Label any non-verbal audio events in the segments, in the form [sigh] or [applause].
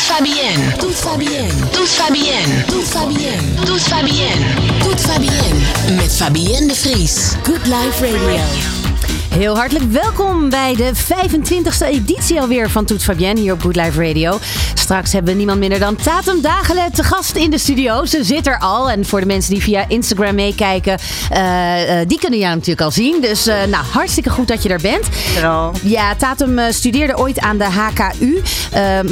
Fabienne. Doet Fabienne. Doet Fabienne. Doet Fabienne. Doet Fabienne. Doet Fabienne. Met Fabienne de Vries. Good Life Radio. Heel hartelijk welkom bij de 25e editie alweer van Toet Fabienne hier op Good Life Radio. Straks hebben we niemand minder dan Tatum Dagelen te gast in de studio. Ze zit er al. En voor de mensen die via Instagram meekijken, uh, uh, die kunnen jou natuurlijk al zien. Dus uh, nou, hartstikke goed dat je er bent. Ja, Tatum studeerde ooit aan de HKU,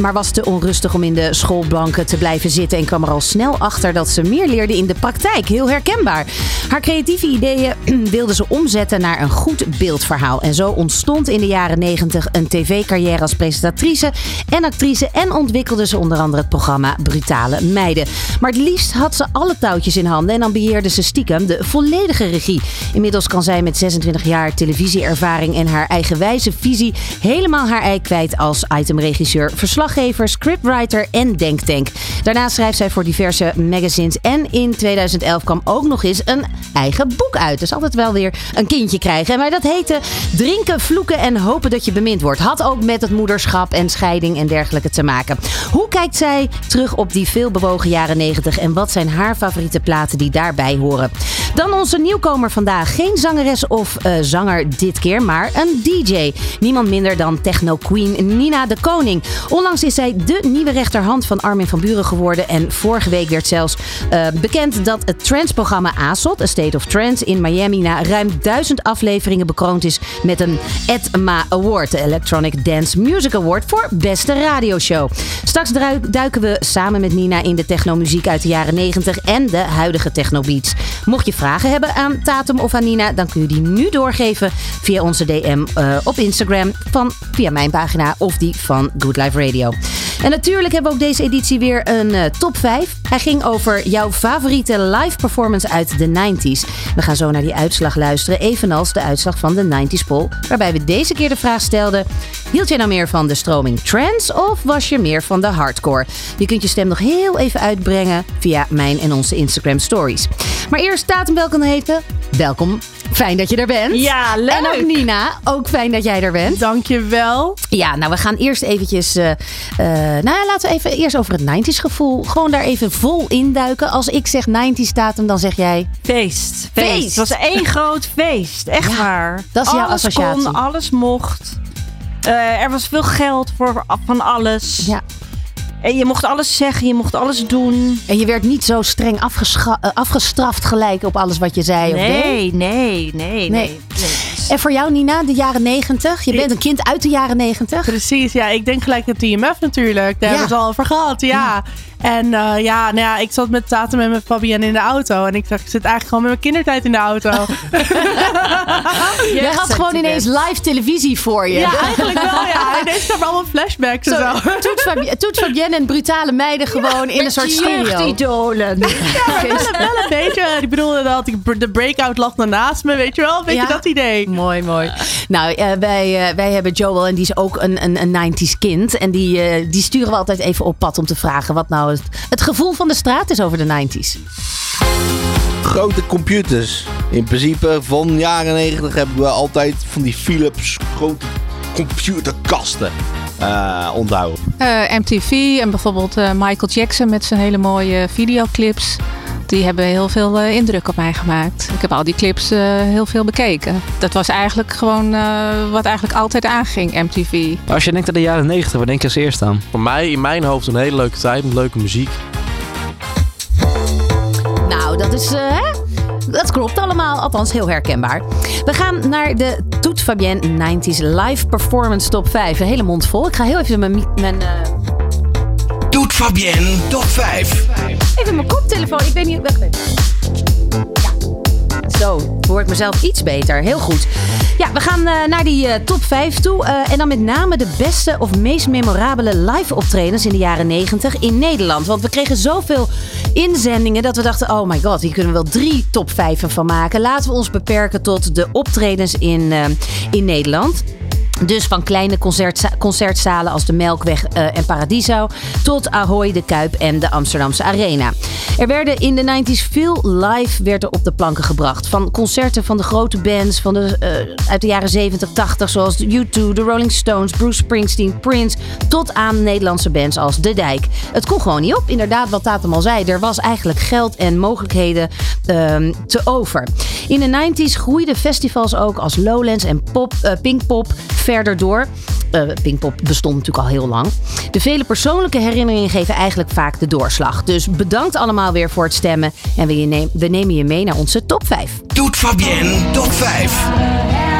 maar was te onrustig om in de schoolbanken te blijven zitten. En kwam er al snel achter dat ze meer leerde in de praktijk. Heel herkenbaar. Haar creatieve ideeën [clears throat] wilde ze omzetten naar een goed beeldverhaal. En zo ontstond in de jaren 90 een tv-carrière als presentatrice en actrice en ontwikkelde ze onder andere het programma Brutale Meiden. Maar het liefst had ze alle touwtjes in handen en dan beheerde ze stiekem de volledige regie. Inmiddels kan zij met 26 jaar televisieervaring en haar eigenwijze visie helemaal haar ei kwijt als itemregisseur, verslaggever, scriptwriter en denktank. Daarnaast schrijft zij voor diverse magazines en in 2011 kwam ook nog eens een eigen boek uit. Dus altijd wel weer een kindje krijgen. Maar dat heette Drinken, Vloeken en Hopen dat je bemind wordt. Had ook met het moederschap en scheiding en dergelijke te maken. Hoe kijkt zij terug op die veelbewogen jaren 90 en wat zijn haar favoriete platen die daarbij horen? Dan onze nieuwkomer vandaag. Geen zangeres of uh, zanger dit keer, maar een DJ. Niemand minder dan techno queen Nina de Koning. Onlangs is zij de nieuwe rechterhand van Armin van Buren geworden. En vorige week werd zelfs uh, bekend dat het trance-programma ASOT, A State of Trance in Miami, na ruim duizend afleveringen bekroond is met een EDMA Award, de Electronic Dance Music Award voor beste radioshow. Straks duiken we samen met Nina in de technomuziek uit de jaren 90 en de huidige technobeats. Mocht je vragen hebben aan Tatum of aan Nina, dan kun je die nu doorgeven via onze DM uh, op Instagram, van, via mijn pagina of die van Good Life Radio. En natuurlijk hebben we ook deze editie weer een uh, top 5. Hij ging over jouw favoriete live performance uit de 90s. We gaan zo naar die uitslag luisteren, evenals de uitslag van de 90s poll, waarbij we deze keer de vraag stelden: hield jij nou meer van de stroming trance of was je meer van de hardcore? Je kunt je stem nog heel even uitbrengen via mijn en onze Instagram stories. Maar eerst Tatum welkom heten. Welkom. Fijn dat je er bent. Ja, leuk. En ook Nina, ook fijn dat jij er bent. Dankjewel. Ja, nou we gaan eerst eventjes, uh, uh, nou ja, laten we even eerst over het 90s gevoel, gewoon daar even vol induiken. Als ik zeg 90s datum, dan zeg jij... Feest. Feest. Het was één groot feest, echt ja, waar. Dat is jouw alles associatie. kon, alles mocht. Uh, er was veel geld voor van alles. Ja. En je mocht alles zeggen, je mocht alles doen. En je werd niet zo streng afgestraft gelijk op alles wat je zei nee, of deed? Nee, nee, nee, nee. En voor jou, Nina, de jaren negentig? Je bent een kind uit de jaren negentig. Precies, ja. Ik denk gelijk het TMF natuurlijk. Daar Ja. hebben we het al over gehad, ja. Ja. En uh, ja, nou ja, ik zat met Tatum en met Fabienne in de auto. En ik dacht, ik zit eigenlijk gewoon met mijn kindertijd in de auto. [laughs] Je had gewoon ineens live televisie voor je. ja, eigenlijk wel, ja. En ineens kwamen allemaal flashbacks en zo. Zo, Toet, Fabi- [laughs] Toet Fabienne en brutale meiden gewoon in een soort stereo. Jeugdidolen. Ja, wel, wel een [laughs] beetje. Ik bedoel, dat ik de breakout lag naast me, weet je wel? Een beetje Ja. dat idee. Mooi, mooi. Nou, eh, wij, eh, wij hebben Joel en die is ook een, een, een 90s kind. En die, eh, die sturen we altijd even op pad om te vragen wat nou het, het gevoel van de straat is over de 90s. grote computers. In principe van jaren 90 hebben we altijd van die Philips grote computerkasten eh onthouden. Eh, MTV en bijvoorbeeld eh, Michael Jackson met zijn hele mooie videoclips. Die hebben heel veel eh, indruk op mij gemaakt. Ik heb al die clips eh, heel veel bekeken. Dat was eigenlijk gewoon eh, wat eigenlijk altijd aanging, MTV. Als je denkt aan de jaren 90, waar denk je als eerst aan? Voor mij in mijn hoofd een hele leuke tijd met leuke muziek. Nou, dat is. eh, hè? dat klopt allemaal, althans heel herkenbaar. We gaan naar de Toet Fabienne 90s Live Performance Top 5. Een hele mond vol. Ik ga heel even mijn, mi- mijn, eh, Doet Fabienne top 5. even mijn koptelefoon. Ik weet niet. Wacht even. Ja. Zo, hoor ik mezelf iets beter. Heel goed. Ja, we gaan eh, naar die eh, top 5 toe. eh, en dan met name de beste of meest memorabele live optredens in de jaren 90 in Nederland. Want we kregen zoveel inzendingen dat we dachten: oh my god, hier kunnen we wel drie top 5 van maken. Laten we ons beperken tot de optredens in, in Nederland. Dus van kleine concertza- concertzalen als de Melkweg eh, en Paradiso tot Ahoy, de Kuip en de Amsterdamse Arena. Er werden in de 90s veel live werd er op de planken gebracht. Van concerten van de grote bands van de, eh, uit de jaren 70, 80 zoals de U2, de Rolling Stones, Bruce Springsteen, Prince tot aan Nederlandse bands als De Dijk. Het kon gewoon niet op. Inderdaad, wat Tatum al zei, er was eigenlijk geld en mogelijkheden ehm, te over. In de 90s groeiden festivals ook als Lowlands en Pop, eh, Pinkpop verder door. Eh, Pinkpop bestond natuurlijk al heel lang. De vele persoonlijke herinneringen geven eigenlijk vaak de doorslag. Dus bedankt allemaal weer voor het stemmen. En we nemen je mee naar onze top 5. Doet Fabienne top 5.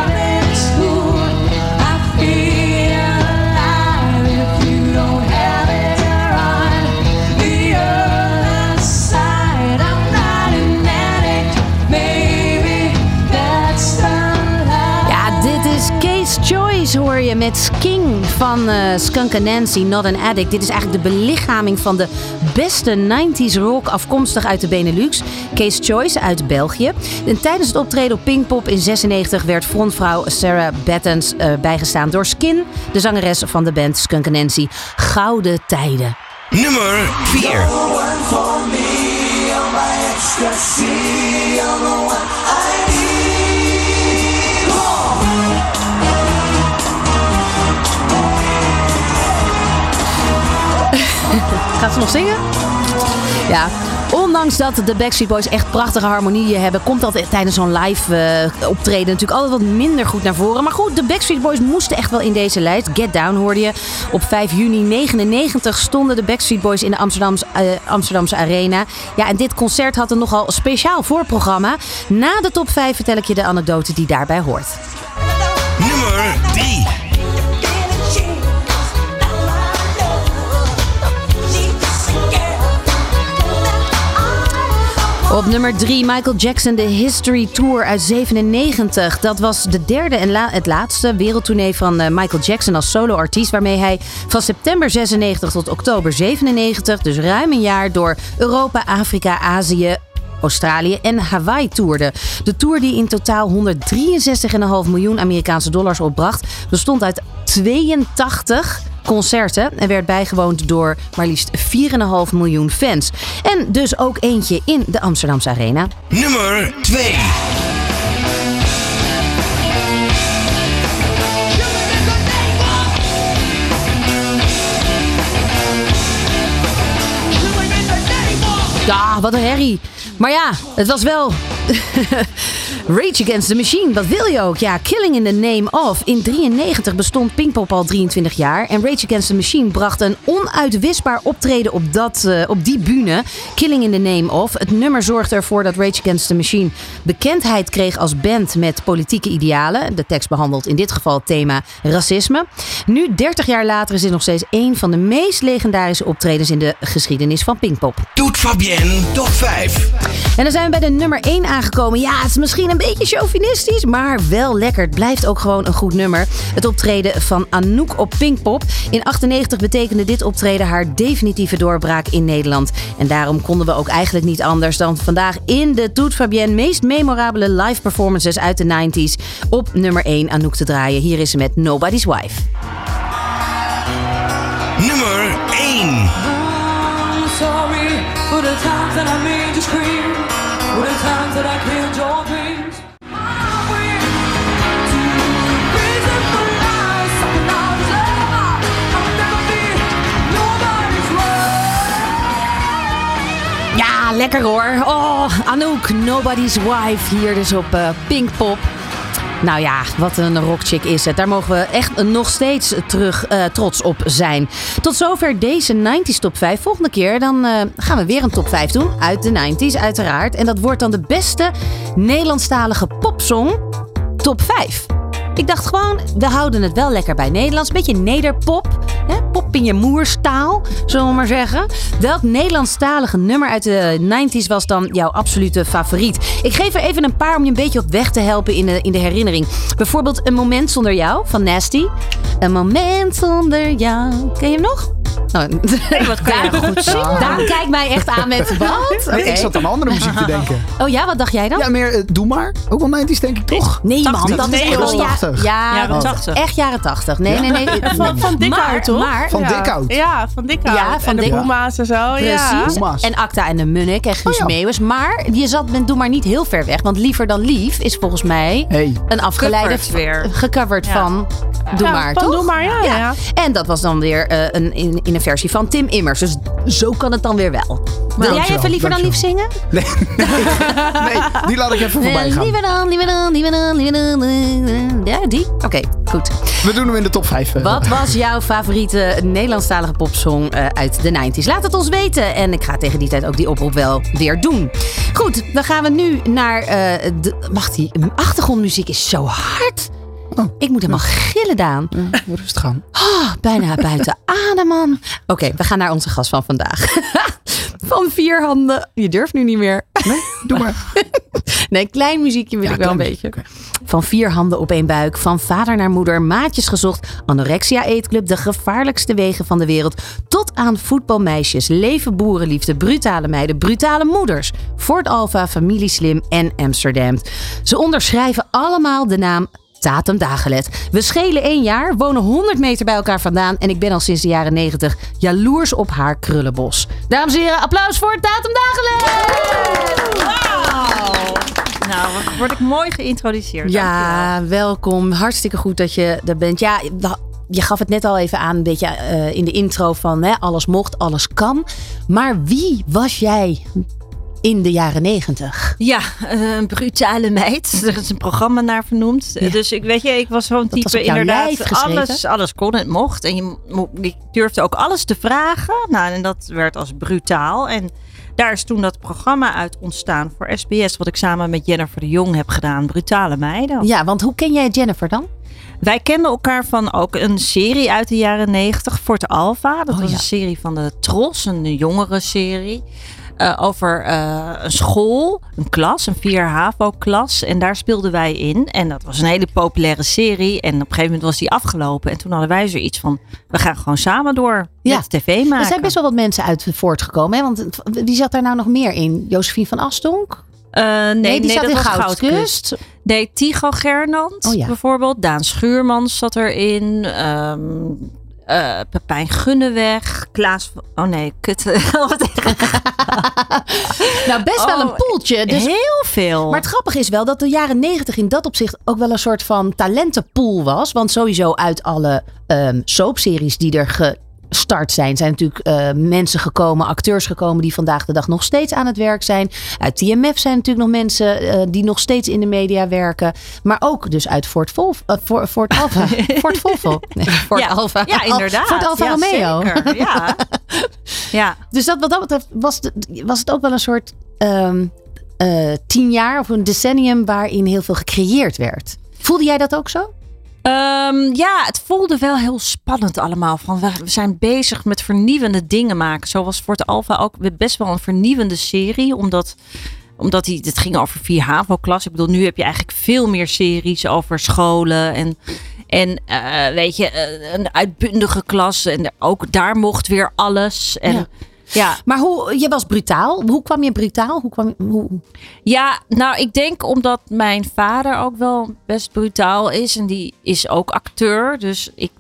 Hoor je met King van eh Skunk and Nancy, Not an Addict. Dit is eigenlijk de belichaming van de beste 90s rock afkomstig uit de Benelux. Case Choice uit België. En tijdens het optreden op Pinkpop in 96 werd frontvrouw Sarah Battens eh, bijgestaan door Skin, de zangeres van de band Skunk and Nancy. Gouden tijden. Nummer 4. Gaat ze nog zingen? Ja. Ondanks dat de Backstreet Boys echt prachtige harmonieën hebben, komt dat tijdens zo'n live eh, optreden natuurlijk altijd wat minder goed naar voren. Maar goed, de Backstreet Boys moesten echt wel in deze lijst. Get Down hoorde je. Op 5 juni 99 stonden de Backstreet Boys in de Amsterdamse, eh, Amsterdamse Arena. Ja, en dit concert had een nogal speciaal voorprogramma. Na de top 5 vertel ik je de anekdote die daarbij hoort. Nummer 3. Op nummer 3 Michael Jackson, de History Tour uit 97. Dat was de derde en het laatste wereldtournee van eh, Michael Jackson als soloartiest. Waarmee hij van september 96 tot oktober 97, dus ruim een jaar, door Europa, Afrika, Azië. Australië en Hawaii toerde. De tour die in totaal 163,5 miljoen Amerikaanse dollars opbracht, bestond uit 82 concerten en werd bijgewoond door maar liefst 4,5 miljoen fans. En dus ook eentje in de Amsterdamse Arena. Nummer 2. Ja, wat een herrie. Maar ja, het was wel Rage Against the Machine. Wat wil je ook? Ja, Killing in the Name of. In 93 bestond Pinkpop al 23 jaar. En Rage Against the Machine bracht een onuitwisbaar optreden op, dat, eh, op die bühne. Killing in the Name of. Het nummer zorgde ervoor dat Rage Against the Machine bekendheid kreeg als band met politieke idealen. De tekst behandelt in dit geval het thema racisme. Nu, 30 jaar later, is dit nog steeds een van de meest legendarische optredens in de geschiedenis van Pinkpop. Doet Fabienne top 5. En dan zijn we bij de nummer 1 aangekomen. Ja, het is misschien een beetje chauvinistisch, maar wel lekker. Het blijft ook gewoon een goed nummer. Het optreden van Anouk op Pinkpop. In 98 betekende dit optreden haar definitieve doorbraak in Nederland. En daarom konden we ook eigenlijk niet anders dan vandaag in de Toet Fabienne meest memorabele live performances uit de 90s op nummer 1 Anouk te draaien. Hier is ze met Nobody's Wife. Nummer 1. sorry for the times that I made you scream, for the times that I lekker hoor. Oh, Anouk, Nobody's Wife. Hier dus op eh, Pinkpop. Nou ja, wat een rockchick is het. Daar mogen we echt nog steeds terug eh, trots op zijn. Tot zover deze 90s top 5. Volgende keer dan eh, gaan we weer een top 5 doen. Uit de 90s uiteraard. En dat wordt dan de beste Nederlandstalige popsong top 5. Ik dacht gewoon, we houden het wel lekker bij Nederlands. Beetje nederpop. Hè? Pop in je moerstaal, zullen we maar zeggen. Welk Nederlandstalige nummer uit de 90s was dan jouw absolute favoriet? Ik geef er even een paar om je een beetje op weg te helpen in de, in de herinnering. Bijvoorbeeld Een Moment Zonder Jou van Nasty. Een Moment Zonder Jou. Ken je hem nog? Oh, wat kan goed zingen? Daan kijkt mij echt aan met [laughs] wat? Nee, ik zat aan andere muziek te [laughs] denken. Oh ja, wat dacht jij dan? Ja, meer eh, Doe maar. Ook wel 90s denk ik toch? Nee, man, 80. dat is echt wel ja, 80. ja, Jaren dat is 80. Echt jaren 80. Nee, nee, [laughs] nee. Van, van Dikhout, toch? Maar, Van ja. Dikhout. Ja, van Dikhout. Ja, van en de Boema's en zo. Ja. Precies. En Acta en de Munnik en Guus Oh ja. Meeuwis. Maar je zat met Doe maar niet heel ver weg. Want Liever dan Lief is volgens mij Hey. een afgeleide Gecoverd weer. gecoverd Ja. van Doe Ja, maar, van toch? Doe maar, ja, ja. En dat was dan weer eh, een, in, in een versie van Tim Immers. Dus zo kan het dan weer wel. Wil jij even Liever dan Lief zingen? Nee, nee, nee, die laat ik even voorbij Eh, gaan. Liever dan, liever dan, liever dan, liever dan. eh, Ja, die? Oké, goed. We doen hem in de top 5. Wat was jouw favoriete Nederlandstalige popsong eh, uit de 90s? Laat het ons weten. En ik ga tegen die tijd ook die oproep wel weer doen. Goed, dan gaan we nu naar eh, de. Mag die achtergrondmuziek is zo hard. Oh. Ik moet helemaal gillen, Daan. Rustig gaan. Ah, bijna buiten [laughs] adem, man. Oké, we gaan naar onze gast van vandaag. [laughs] Van vier handen. Je durft nu niet meer. Nee, doe maar. [laughs] Nee, klein muziekje wil Ja, ik wel een beetje. Van vier handen op één buik, van vader naar moeder, maatjes gezocht, anorexia eetclub, de gevaarlijkste wegen van de wereld, tot aan voetbalmeisjes, leven boerenliefde, brutale meiden, brutale moeders, Fort Alpha, familie Slim en Amsterdam. Ze onderschrijven allemaal de naam Tatum Dagelet. We schelen één jaar, wonen 100 meter bij elkaar vandaan en ik ben al sinds de jaren 90 jaloers op haar krullenbos. Dames en heren, applaus voor Tatum Dagelet! Nou, wat- word ik mooi geïntroduceerd. Ja, welkom. Hartstikke goed dat je er bent. Ja, je gaf het net al even aan, een beetje eh, in de intro van hè, alles mocht, alles kan. Maar wie was jij in de jaren negentig? Ja, eh, een brutale meid. [laughs] Er is een programma naar vernoemd. Dus ik weet je, ik was zo'n was type inderdaad. Alles, alles kon, het mocht. En je, je durfde ook alles te vragen. Nou, en dat werd als brutaal. En daar is toen dat programma uit ontstaan voor SBS. Wat ik samen met Jennifer de Jong heb gedaan. Brutale meiden. Ja, want hoe ken jij Jennifer dan? Wij kenden elkaar van ook een serie uit de jaren 90, Fort Alpha. Dat Oh, was ja. een serie van de Tros, een jongere serie. Eh, over eh, een school, een klas, een 4 HAVO-klas. En daar speelden wij in. En dat was een hele populaire serie. En op een gegeven moment was die afgelopen. En toen hadden wij zoiets van, we gaan gewoon samen door Ja. met tv maken. Er zijn best wel wat mensen uit voortgekomen. Hè? Want wie zat daar nou nog meer in? Josephine van Astonk? Eh, nee, Nee, die zat dat in Goudkust. Nee, Tycho Gernand Oh ja. bijvoorbeeld. Daan Schuurmans zat erin. ehm eh, Pepijn Gunneweg. Klaas... Oh nee, kut. [laughs] Nou, best wel Oh, een poeltje. Dus Heel veel. Maar het grappige is wel dat de jaren negentig in dat opzicht ook wel een soort van talentenpool was. Want sowieso uit alle ehm soapseries die er gestart zijn, zijn natuurlijk eh, mensen gekomen, acteurs gekomen die vandaag de dag nog steeds aan het werk zijn. Uit TMF zijn natuurlijk nog mensen eh, die nog steeds in de media werken. Maar ook dus uit Fort, Volvo, eh, Fort, Fort [laughs] Alpha. Fort Volvo. Nee, Fort ja, Alpha. Ja, inderdaad. Fort Alfa ja, Romeo. Zeker, ja. [laughs] ja. Dus dat, wat dat betreft was, de, was het ook wel een soort ehm, eh, tien jaar of een decennium waarin heel veel gecreëerd werd. Voelde jij dat ook zo? Ehm, ja, het voelde wel heel spannend allemaal. Van we, zijn bezig met vernieuwende dingen maken. Zo was Fort Alpha ook best wel een vernieuwende serie. Omdat, omdat die, het ging over vier HAVO-klas. Ik bedoel, nu heb je eigenlijk veel meer series over scholen. En, en eh, weet je, eh, een uitbundige klas. En ook daar mocht weer alles. En Ja. Ja. Maar hoe, je was brutaal. Hoe kwam je brutaal? Hoe kwam, hoe, Ja, nou, ik denk omdat mijn vader ook wel best brutaal is. En die is ook acteur. Dus ik,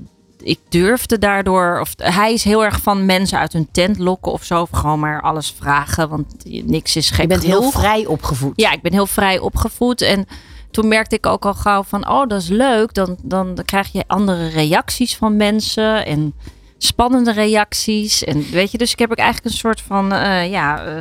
ik durfde daardoor. Of hij is heel erg van mensen uit hun tent lokken of zo. Of gewoon maar alles vragen. Want niks is gek je bent heel vrij opgevoed. Ja, ik ben heel vrij opgevoed. En toen merkte ik ook al gauw van, oh, dat is leuk. Dan, dan krijg je andere reacties van mensen en spannende reacties. En weet je, dus ik heb ik eigenlijk een soort van, eh, ja, eh,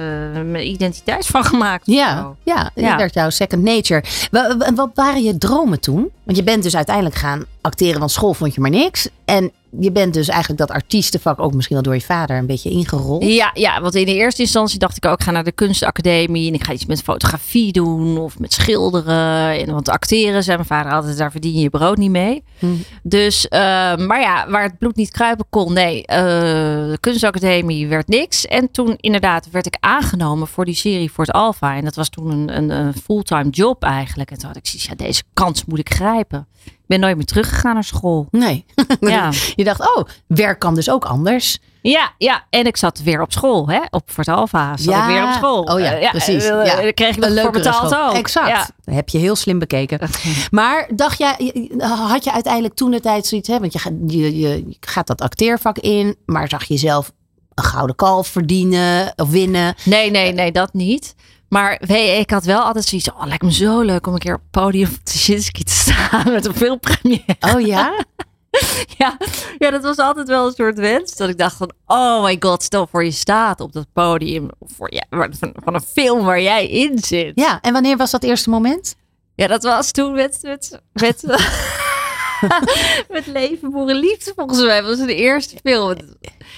mijn identiteit [laughs] van gemaakt. Ja, zo. ja, Ja. dat werd jouw second nature. Wa- wa- Wat waren je dromen toen? Want je bent dus uiteindelijk gaan acteren, want school vond je maar niks. En je bent dus eigenlijk dat artiestenvak ook misschien wel door je vader een beetje ingerold. Ja, ja, want in de eerste instantie dacht ik ook, ik ga naar de kunstacademie en ik ga iets met fotografie doen of met schilderen. En, want acteren, zei mijn vader altijd, daar verdien je je brood niet mee. Hm. Dus, eh, maar ja, waar het bloed niet kruipen kon, nee, eh, de kunstacademie werd niks. En toen inderdaad werd ik aangenomen voor die serie Fort Alpha. En dat was toen een, een, een fulltime job eigenlijk. En toen had ik zoiets, ja, deze kans moet ik grijpen. Ben nooit meer teruggegaan naar school. Nee. [laughs] Ja. Je dacht, oh, werk kan dus ook anders. Ja, ja, en ik zat weer op school, hè? Op Fort Alpha zat ja. ik weer op school. Oh ja, Eh, precies. eh, ja. Daar kreeg ik nog Een voor leukere betaald school. ook. Exact. Ja. Dat heb je heel slim bekeken. Maar dacht jij, had je uiteindelijk toen de tijd zoiets, hè? Want je, gaat- je, je gaat dat acteervak in, maar zag je zelf een gouden kalf verdienen of winnen? Nee, nee, nee, dat niet. Maar weet ik had wel altijd zoiets. Oh, lijkt me zo leuk om een keer op het podium van Tuschinski te staan [laughs] met een filmpremière. Oh ja? [laughs] ja, ja, dat was altijd wel een soort wens. Dat ik dacht van, oh my god, stel voor je staat op dat podium voor, ja, van, van een film waar jij in zit. Ja, en wanneer was dat eerste moment? Ja, dat was toen met, met, met, [laughs] met Leven voor een Liefde, volgens mij. Dat was de eerste film.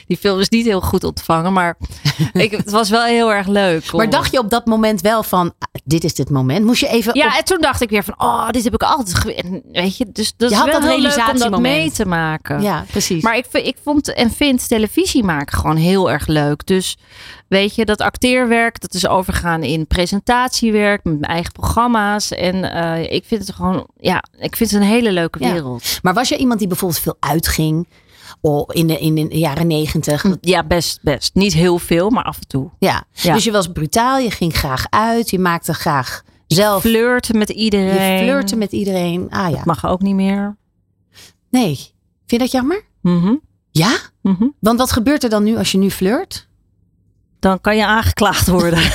Die film is niet heel goed ontvangen, maar [laughs] ik, het was wel heel erg leuk. Maar dacht je op dat moment wel van, ah, dit is dit moment? Moest je even... Ja, op- en toen dacht ik weer van, oh, dit heb ik altijd. Weet je, dus dat Je is had wel dat heel leuk om dat realisatiemoment. mee te maken. Ja, precies. Maar ik, ik vond en vind televisie maken gewoon heel erg leuk. Dus weet je, dat acteerwerk, dat is overgaan in presentatiewerk met mijn eigen programma's. En eh, ik vind het gewoon, ja, ik vind het een hele leuke Ja. wereld. Maar was je iemand die bijvoorbeeld veel uitging? Oh, in, de, in de jaren negentig? Ja, best, best. Niet heel veel, maar af en toe. Ja. Ja. dus je was brutaal, je ging graag uit, je maakte graag zelf... Flirten met iedereen. Je flirte met iedereen. Ah ja. Mag ook niet meer. Nee. Vind je dat jammer? Mhm. Ja? Mhm. Want wat gebeurt er dan nu als je nu flirt? Dan kan je aangeklaagd worden. [laughs]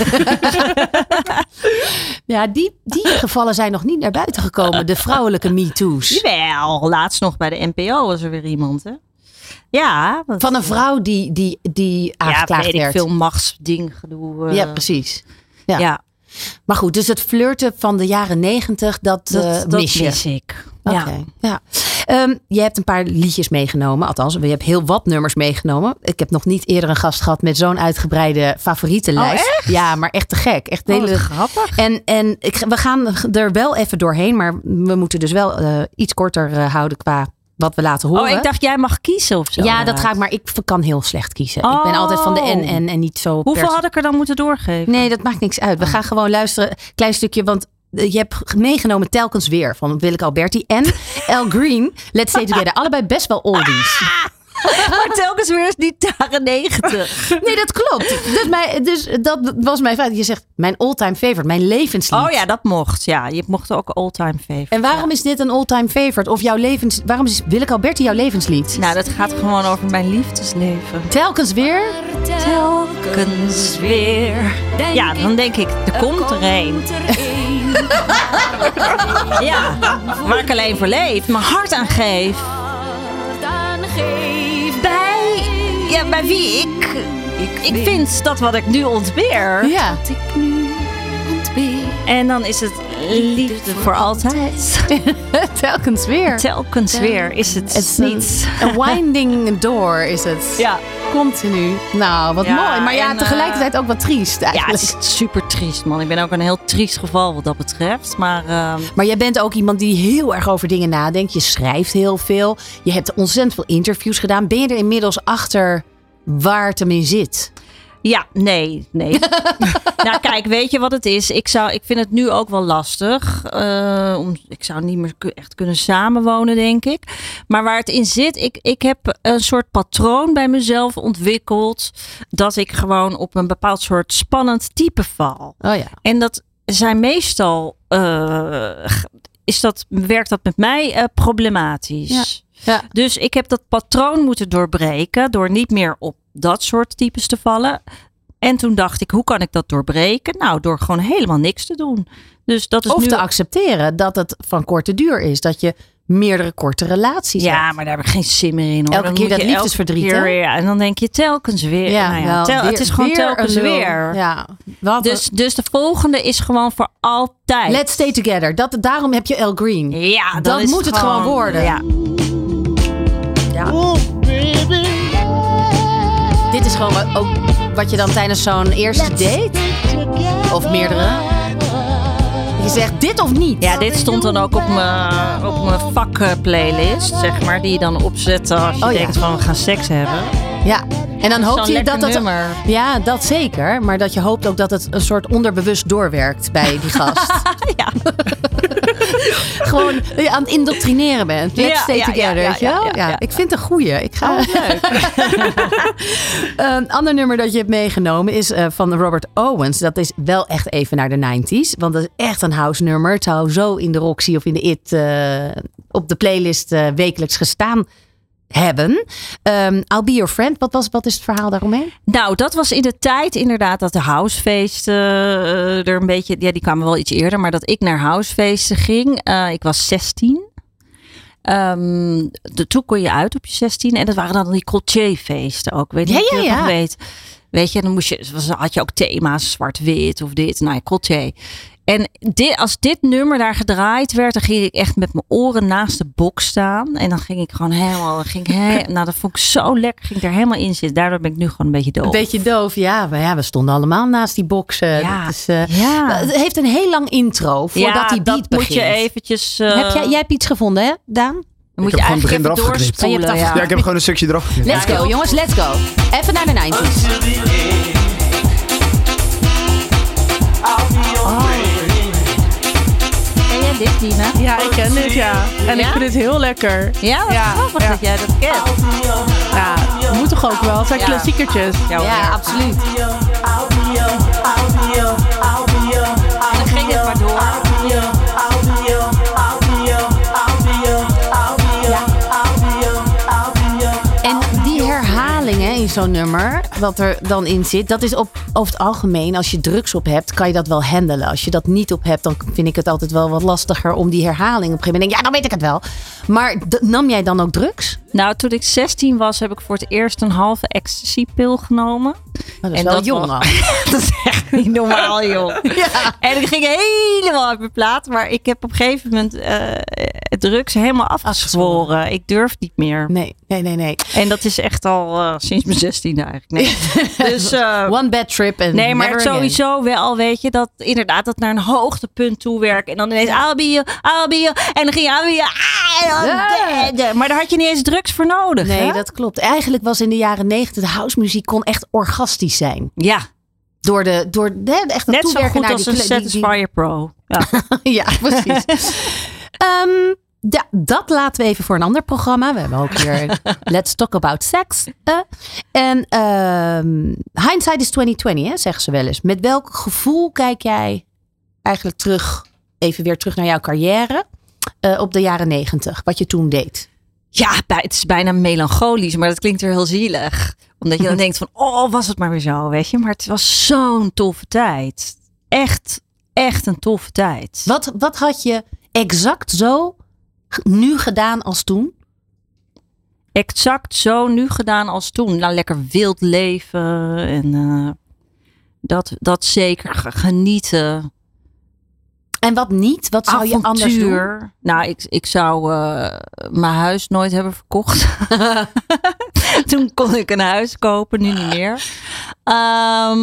Ja, die, die gevallen zijn nog niet naar buiten gekomen. De vrouwelijke MeToo's. Jawel, laatst nog bij de NPO was er weer iemand, hè? Ja. Van een vrouw die, die, die ja, aangeklaagd weet ik werd. veel machtsding gedoe. eh. Ja, precies. Ja. Ja, Maar goed, dus het flirten van de jaren negentig, dat, dat, eh, dat mis je. mis ik. Ja. ja. Ehm, je hebt een paar liedjes meegenomen. Althans, je hebt heel wat nummers meegenomen. Ik heb nog niet eerder een gast gehad met zo'n uitgebreide favorietenlijst. Ja, maar echt te gek. Echt Oh, hele... grappig. En, en ik, we gaan er wel even doorheen. Maar we moeten dus wel eh, iets korter eh, houden qua wat we laten horen. Oh, ik dacht jij mag kiezen of zo. ja, dat ga ik. Maar ik kan heel slecht kiezen. Ik ben altijd van de en Oh. en en niet zo Hoeveel had ik er dan moeten doorgeven? Nee, dat maakt niks uit. We gaan gewoon luisteren. Klein stukje, want eh, je hebt meegenomen telkens weer van Willeke Alberti en [laughs] El Green. Let's Stay Together. Allebei best wel oldies. [laughs] Maar telkens weer is die jaren negentig. Nee, dat klopt. Dus, mijn, dus dat was mijn fout. Je zegt mijn all-time favorite, mijn levenslied. Oh ja, dat mocht. Ja, je mocht ook all-time favorite. En waarom is dit een all-time favorite? Of jouw levens... Waarom is Willeke Alberti jouw levenslied? Nou, dat gaat gewoon over mijn liefdesleven. Telkens weer? Telkens weer. Ja, dan denk ik, er komt er een. [laughs] Ja, waar ik alleen voor leef, mijn hart aan geef. Ja, bij wie ik, ik, ik vind dat wat ik nu ontbeer. Ja. En dan is het liefde voor altijd. [laughs] Telkens weer. Telkens weer is het, Het is niet. Een, winding door is het. [laughs] Ja. Continu. Nou, wat Ja, mooi. Maar ja, en, tegelijkertijd ook wat triest Ja, het is super triest, man. Ik ben ook een heel triest geval wat dat betreft. Maar ehm, Maar jij bent ook iemand die heel erg over dingen nadenkt. Je schrijft heel veel. Je hebt ontzettend veel interviews gedaan. Ben je er inmiddels achter waar het hem in zit? Ja, nee, nee. [laughs] nou, kijk, weet je wat het is? Ik, zou, ik vind het nu ook wel lastig. eh, om, ik zou niet meer echt kunnen samenwonen, denk ik. Maar waar het in zit, ik, ik heb een soort patroon bij mezelf ontwikkeld. Dat ik gewoon op een bepaald soort spannend type val. Oh ja. En dat zijn meestal. eh, is dat, werkt dat met mij eh, problematisch. Ja. Dus ik heb dat patroon moeten doorbreken door niet meer op dat soort types te vallen. En toen dacht ik, hoe kan ik dat doorbreken? Nou, door gewoon helemaal niks te doen. Dus dat is Of nu... te accepteren dat het van korte duur is. Dat je meerdere korte relaties Ja, hebt. maar daar heb ik geen zin meer in. Hoor. Elke Dan keer dat liefdesverdriet, keer ja, en dan denk je telkens weer. nou ja, wel, tel- weer- het is gewoon weer telkens weer. Ja. Wat Dus, dus de volgende is gewoon voor altijd. Let's stay together. Dat, daarom heb je El Green. Ja, is moet het gewoon worden. Ja. Ja. Dit is gewoon wat, ook wat je dan tijdens zo'n eerste date of meerdere. Je zegt dit of niet. Ja, dit stond dan ook op mijn, op mijn vakplaylist, zeg maar. Die je dan opzet als je Oh ja. denkt van we gaan seks hebben. Ja. En dan Zo'n hoop je dat dat. Ja, dat zeker. Maar dat je hoopt ook dat het een soort onderbewust doorwerkt bij die [laughs] gast. ja. [laughs] gewoon je aan het indoctrineren bent. Let's Ja, stay ja, together, ja, ja, ja, ik vind het een goeie. Ik ga... Oh, [laughs] Een ander nummer dat je hebt meegenomen is eh, van Robert Owens. Dat is wel echt even naar de 90s. Want dat is echt een house nummer. Het zou zo in de Roxy of in de IT eh, op de playlist eh, wekelijks gestaan hebben. Ehm I'll Be Your Friend. Wat, was, wat is het verhaal daaromheen? Nou, dat was in de tijd inderdaad dat de housefeesten eh, er een beetje... Ja, die kwamen wel iets eerder, maar dat ik naar housefeesten ging. Eh, ik was 16. Ehm, de, toen kon je uit op je 16 en dat waren dan die Coltier-feesten ook. Weet je ja, weet. Weet je, dan moest je, was- had je ook thema's, zwart-wit of dit. Nou ja. En dit, als dit nummer daar gedraaid werd, dan ging ik echt met mijn oren naast de box staan. En dan ging ik gewoon helemaal, dan ging ik he- [laughs] nou dat vond ik zo lekker, ging ik er helemaal in zitten. Daardoor ben ik nu gewoon een beetje doof. Een beetje doof, ja. Maar ja, we stonden allemaal naast die boxen. Ja. Dat is, eh, Ja. Het heeft een heel lang intro voordat ja, die beat dat begint. moet je eventjes... eh, Heb jij, jij hebt iets gevonden, hè, Daan? Dan moet Ik je heb gewoon het begin eraf geknipt. Ja. Ja, ik heb gewoon een stukje eraf geknipt. Let's go, jongens, let's go. Even naar de 90s. Ken jij dit, Dina? Ja, ik ken dit, ja. En ik vind het heel lekker. Ja, wat Ja, grappig ja. dat jij dat kent. Ja, moet toch ook wel. Het zijn Ja. klassiekertjes. Ja, Ja, absoluut. Zo'n nummer, wat er dan in zit, dat is op, over het algemeen, als je drugs op hebt, kan je dat wel handelen. Als je dat niet op hebt, dan vind ik het altijd wel wat lastiger om die herhaling op een gegeven moment. Ja, dan weet ik het wel. Maar nam jij dan ook drugs? Nou, toen ik 16 was, heb ik voor het eerst een halve ecstasy-pil genomen. Dat is En wel dat jong was- [laughs] dat is echt niet normaal, joh. [laughs] En ik ging helemaal uit mijn plaat. Maar ik heb op een gegeven moment eh, drugs helemaal afgezworen. Ik durf niet meer. Nee, nee, nee, nee. En dat is echt al eh, sinds mijn 16 eigenlijk. Nee. [laughs] dus, eh, One bad trip en Nee, maar again. sowieso wel, weet je, dat inderdaad dat naar een hoogtepunt toe werken. En dan ineens, I'll be you, I'll be you. En dan ging je, I'll be you, ah, dan- Ja. de- de- Maar daar had je niet eens voor nodig, Nee, hè? dat klopt. Eigenlijk was in de jaren negentig de housemuziek kon echt orgastisch zijn. Ja, Door de, door de, echt net zo goed naar als die, een die- Satisfyer Pro. Ja. [laughs] Ja, precies. [laughs] Ehm, ja, dat laten we even voor een ander programma. We hebben ook weer [laughs] Let's Talk About Sex. eh. en ehm, hindsight is 2020, hè, zeggen ze wel eens. Met welk gevoel kijk jij eigenlijk terug, even weer terug naar jouw carrière eh, op de jaren negentig? Wat je toen deed? Ja, het is bijna melancholisch, maar dat klinkt weer heel zielig. Omdat je dan [laughs] denkt van, oh, was het maar weer zo, weet je. Maar het was zo'n toffe tijd. Echt, echt een toffe tijd. Wat, wat had je exact zo nu gedaan als toen? exact zo nu gedaan als toen. Nou, lekker wild leven en eh, dat, dat zeker genieten. En wat niet? Wat zou je anders doen? Nou, ik, ik zou eh, mijn huis nooit hebben verkocht. [laughs] Toen kon ik een huis kopen, nu niet meer.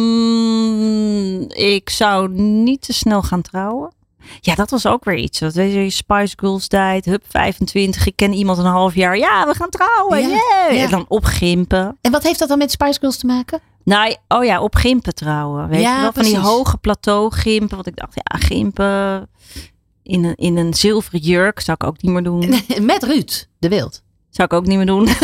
Ehm, ik zou niet te snel gaan trouwen. Ja, dat was ook weer iets. Dat weet je, Spice Girls tijd, hup 25. Ik ken iemand een half jaar. Ja, we gaan trouwen. Ja, Yeah. ja. En dan opgimpen. En wat heeft dat dan met Spice Girls te maken? Nou, oh ja, op gimpen trouwen. Weet Ja, je wel? Van die hoge plateau gimpen. Want ik dacht, ja, gimpen in een, in een zilveren jurk zou ik ook niet meer doen. [laughs] Met Ruud de Wild. Zou ik ook niet meer doen. [laughs] [laughs]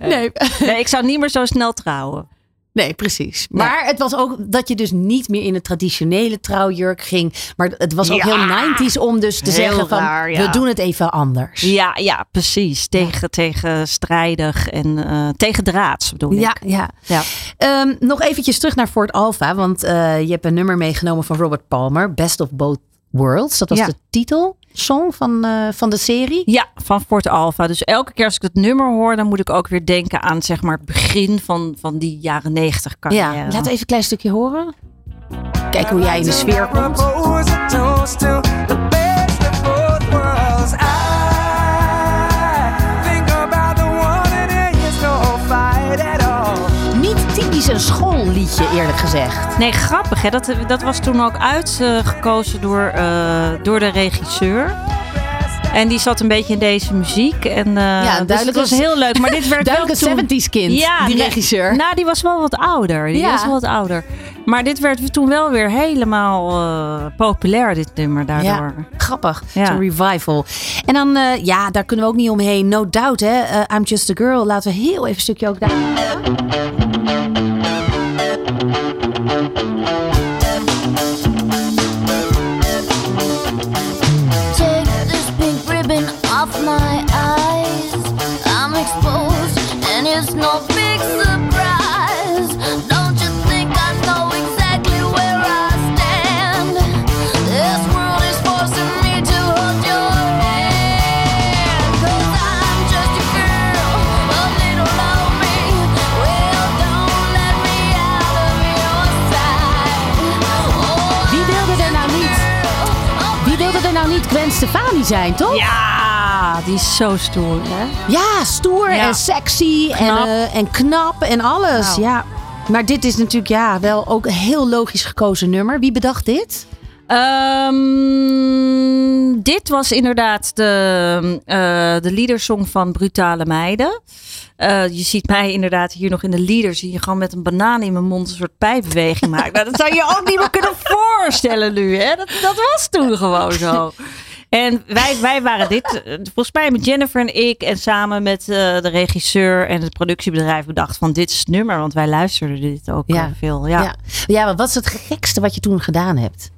Nee. nee, ik zou niet meer zo snel trouwen. Nee, precies. Maar het was ook dat je dus niet meer in de traditionele trouwjurk ging. Maar het was ook Ja. heel 90s om dus te Heel zeggen van raar, ja. we doen het even anders. Ja, ja, precies. Tegen, tegen strijdig en eh tegen draads bedoel Ja, ik. ja. Ja. Ehm, nog eventjes terug naar Fort Alpha. Want eh, je hebt een nummer meegenomen van Robert Palmer. Best of Both Worlds. Dat was Ja. de titelsong van, eh, van de serie. Ja, van Fort Alpha. Dus elke keer als ik het nummer hoor, dan moet ik ook weer denken aan zeg maar het begin van, van die jaren negentig carrière. Ja, laat even een klein stukje horen. Kijk hoe jij in de sfeer komt. Schoolliedje eerlijk gezegd. Nee, grappig hè. Dat, dat was toen ook uitgekozen door, eh, door de regisseur. En die zat een beetje in deze muziek. En, eh, Ja, dus duidelijk het was een- heel leuk. Maar dit werd [laughs] wel Duidelijk een toen- 70s kind, die nee, regisseur. Nou, die was wel wat ouder. Die Ja. was wel wat ouder. Maar dit werd toen wel weer helemaal eh, populair, dit nummer daardoor. Ja, grappig. Ja. Zo'n revival. En dan, eh, ja, daar kunnen we ook niet omheen. No doubt, hè. Eh, I'm just a girl. Laten we heel even een stukje ook daar. Stefani zijn, toch? Ja, die is zo stoer, hè? Ja, stoer Ja. en sexy En, Knap. eh, en knap en alles. Nou. Ja. Maar dit is natuurlijk ja, wel ook een heel logisch gekozen nummer. Wie bedacht dit? Ehm, dit was inderdaad de, eh de leadersong van Brutale Meiden. Eh, je ziet mij inderdaad hier nog in de leader. Zie je gewoon met een banaan in mijn mond een soort pijpbeweging maken. Nou, dat zou je je ook niet meer kunnen voorstellen nu. Hè? Dat, dat was toen gewoon zo. En wij, wij waren dit, eh, volgens mij met Jennifer en ik en samen met eh, de regisseur en het productiebedrijf bedacht van dit is het nummer, want wij luisterden dit ook Ja. eh, veel. Ja. Ja. ja, maar wat is het gekste wat je toen gedaan hebt?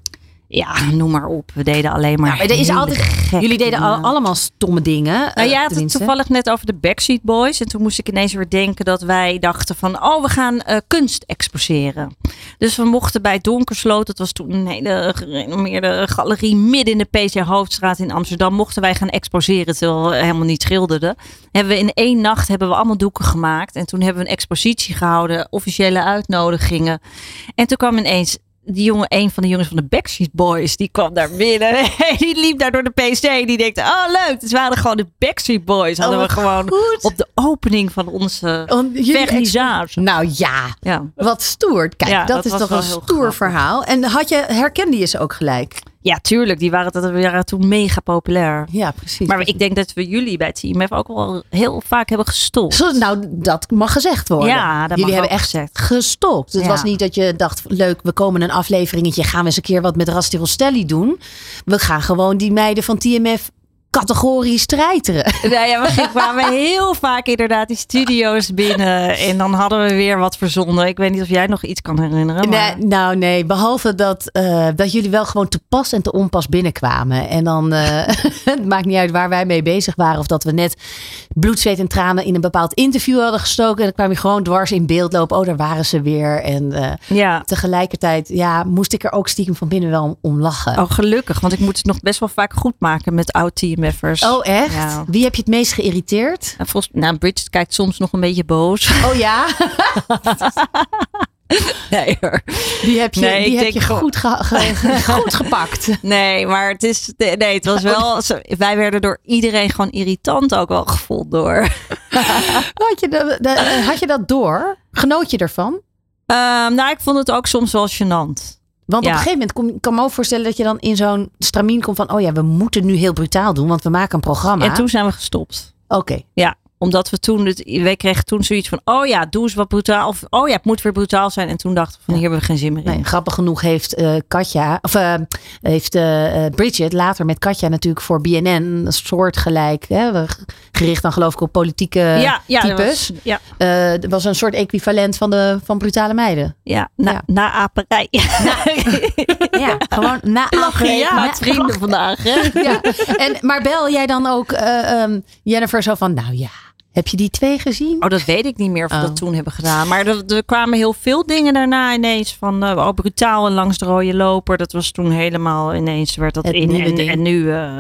Ja, noem maar op. We deden alleen maar. Ja, maar er is altijd, jullie deden al- allemaal stomme dingen. Nou, had het toevallig net over de Backstreet Boys. En toen moest ik ineens weer denken dat wij dachten van... oh, we gaan eh, kunst exposeren. Dus we mochten bij Donkersloot... dat was toen een hele gerenommeerde galerie... midden in de PC Hoofdstraat in Amsterdam... mochten wij gaan exposeren terwijl we helemaal niet schilderden. Hebben we in één nacht hebben we allemaal doeken gemaakt. En toen hebben we een expositie gehouden. Officiële uitnodigingen. En toen kwam ineens... Die jongen, een van de jongens van de Backstreet Boys, die kwam daar binnen. [laughs] die liep daar door de PC. Die denkt, oh leuk, het waren gewoon de Backstreet Boys. Hadden Oh, we gewoon goed. op de opening van onze vernissage. Nou ja, Ja. wat stoer. Kijk, Ja, dat, dat is toch een stoer grappig. verhaal. En had je, herkende je ze ook gelijk? Ja, tuurlijk. Die waren, dat waren toen mega populair. Ja, precies. Maar ik denk dat we jullie bij TMF ook wel heel vaak hebben gestold. Zo, nou, dat mag gezegd worden. Ja, dat Jullie hebben echt gezegd. gestopt. Het Ja. was niet dat je dacht, leuk, we komen een afleveringetje. Gaan we eens een keer wat met Rasti Rostelli doen. We gaan gewoon die meiden van TMF categorisch treiteren. [laughs] Nou ja, we kwamen heel vaak inderdaad die studio's binnen. En dan hadden we weer wat verzonnen. Ik weet niet of jij nog iets kan herinneren. Maar... Nee, nou nee, behalve dat, eh, dat jullie wel gewoon te pas en te onpas binnenkwamen. En dan, eh, [laughs] het maakt niet uit waar wij mee bezig waren. Of dat we net bloed, zweet en tranen in een bepaald interview hadden gestoken. En dan kwam je gewoon dwars in beeld lopen. Oh, daar waren ze weer. En eh, Ja. tegelijkertijd ja, moest ik er ook stiekem van binnen wel om, om lachen. Oh, gelukkig. Want ik moet het nog best wel vaak goed maken met Oh, echt? Ja. Wie heb je het meest geïrriteerd? Volgens, nou, Bridget kijkt soms nog een beetje boos. Oh ja? [laughs] Nee hoor. Die heb je, Nee, die heb je goed, ge- ge- [laughs] goed gepakt. Nee, maar het is. Nee, het was wel. zo- Wij werden door iedereen gewoon irritant ook wel gevoeld door. [laughs] Had je, de, de- had je dat door? Genoot je ervan? Ehm, nou, ik vond het ook soms wel gênant. Want Ja. op een gegeven moment kom, ik kan me ook voorstellen dat je dan in zo'n stramien komt van, oh ja, we moeten nu heel brutaal doen, want we maken een programma. En toen zijn we gestopt. Oké. Ja, omdat we toen. Het, wij kregen toen zoiets van. Oh ja, doe eens wat brutaal. Of oh ja, het moet weer brutaal zijn. En toen dachten we van hier hebben we geen zin meer in. Nee, grappig genoeg heeft eh, Katja, of eh, heeft eh, Bridget later met Katja natuurlijk voor BNN een soortgelijk, hè, gericht dan geloof ik op politieke ja, ja, dat types. was, ja, was een soort equivalent van, de, van brutale meiden. ja, na, Ja. na aperij. Ja, [laughs] gewoon na Lachen, ja, vrienden vandaag. Hè? Ja. En, maar bel jij dan ook eh, ehm, Jennifer zo van, nou ja, heb je die twee gezien? Oh, dat weet ik niet meer of we Oh. dat toen hebben gedaan. Maar er, er kwamen heel veel dingen daarna ineens van eh, oh, brutaal en langs de rode loper. Dat was toen helemaal ineens werd dat Het in. En, en nu eh,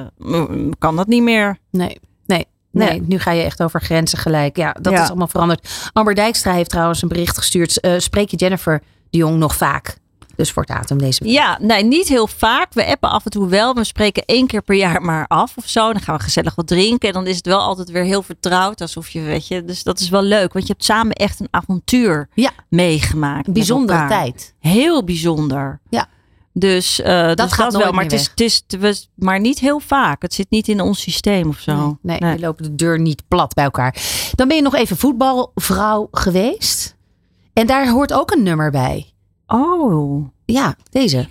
kan dat niet meer. Nee, nee. Nee, Nee. nu ga je echt over grenzen gelijk. Ja, dat Ja. is allemaal veranderd. Amber Dijkstra heeft trouwens een bericht gestuurd. Eh, spreek je Jennifer de Jong nog vaak? Dus voortaan om deze. Ja, nee, niet heel vaak. We appen af en toe wel. We spreken één keer per jaar maar af of zo. Dan gaan we gezellig wat drinken. En dan is het wel altijd weer heel vertrouwd. Alsof je, weet je. Dus dat is wel leuk. Want je hebt samen echt een avontuur Ja. meegemaakt. Een bijzondere tijd. Heel bijzonder. Ja. Dus uh, dat, dus gaat dat wel. Maar het, is, het, is, het was- maar niet heel vaak. Het zit niet in ons systeem of zo. Nee, nee, we lopen de deur niet plat bij elkaar. Dan ben je nog even voetbalvrouw geweest. En daar hoort ook een nummer bij. Oh. Ja, deze.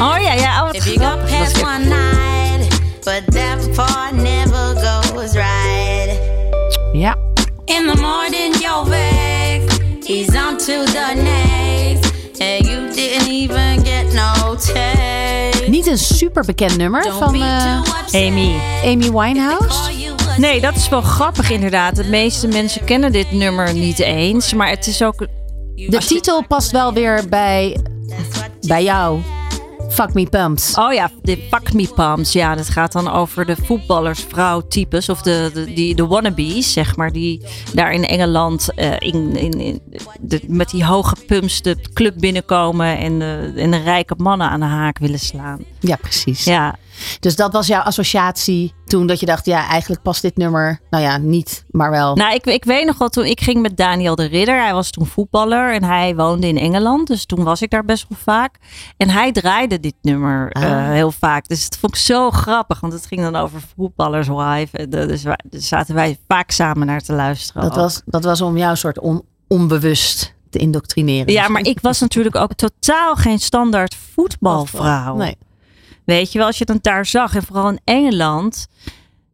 Oh ja, ja. Oh, If you go past is- one night, but that part never goes right. Ja. In the morning, you're vexed. He's on to the next. And you didn't even get no text. Niet een super bekend nummer van eh, Amy. Amy Winehouse. Nee, dat is wel grappig inderdaad. De meeste mensen kennen dit nummer niet eens. Maar het is ook... De titel past wel weer bij, bij jou. Fuck Me Pumps. Oh ja, de Fuck Me Pumps. Ja, dat gaat dan over de voetballersvrouw-types. Of de, de, die, de wannabes, zeg maar. Die daar in Engeland eh, in, in, in de, met die hoge pumps de club binnenkomen. En de, en de rijke mannen aan de haak willen slaan. Ja, precies. Ja. Dus dat was jouw associatie toen dat je dacht, ja, eigenlijk past dit nummer, nou ja, niet, maar wel. Nou, ik, ik weet nog wel toen ik ging met Daniel de Ridder. Hij was toen voetballer en hij woonde in Engeland. Dus toen was ik daar best wel vaak. En hij draaide dit nummer eh, Ah. heel vaak. Dus dat vond ik zo grappig. Want het ging dan over voetballerswife. En, eh, Dus, wij- dus zaten wij vaak samen naar te luisteren. dat, ook. was, dat was om jou soort on- onbewust te indoctrineren. Ja, maar ik was natuurlijk ook totaal geen standaard voetbalvrouw. Nee. Weet je wel, als je het daar zag, en vooral in Engeland.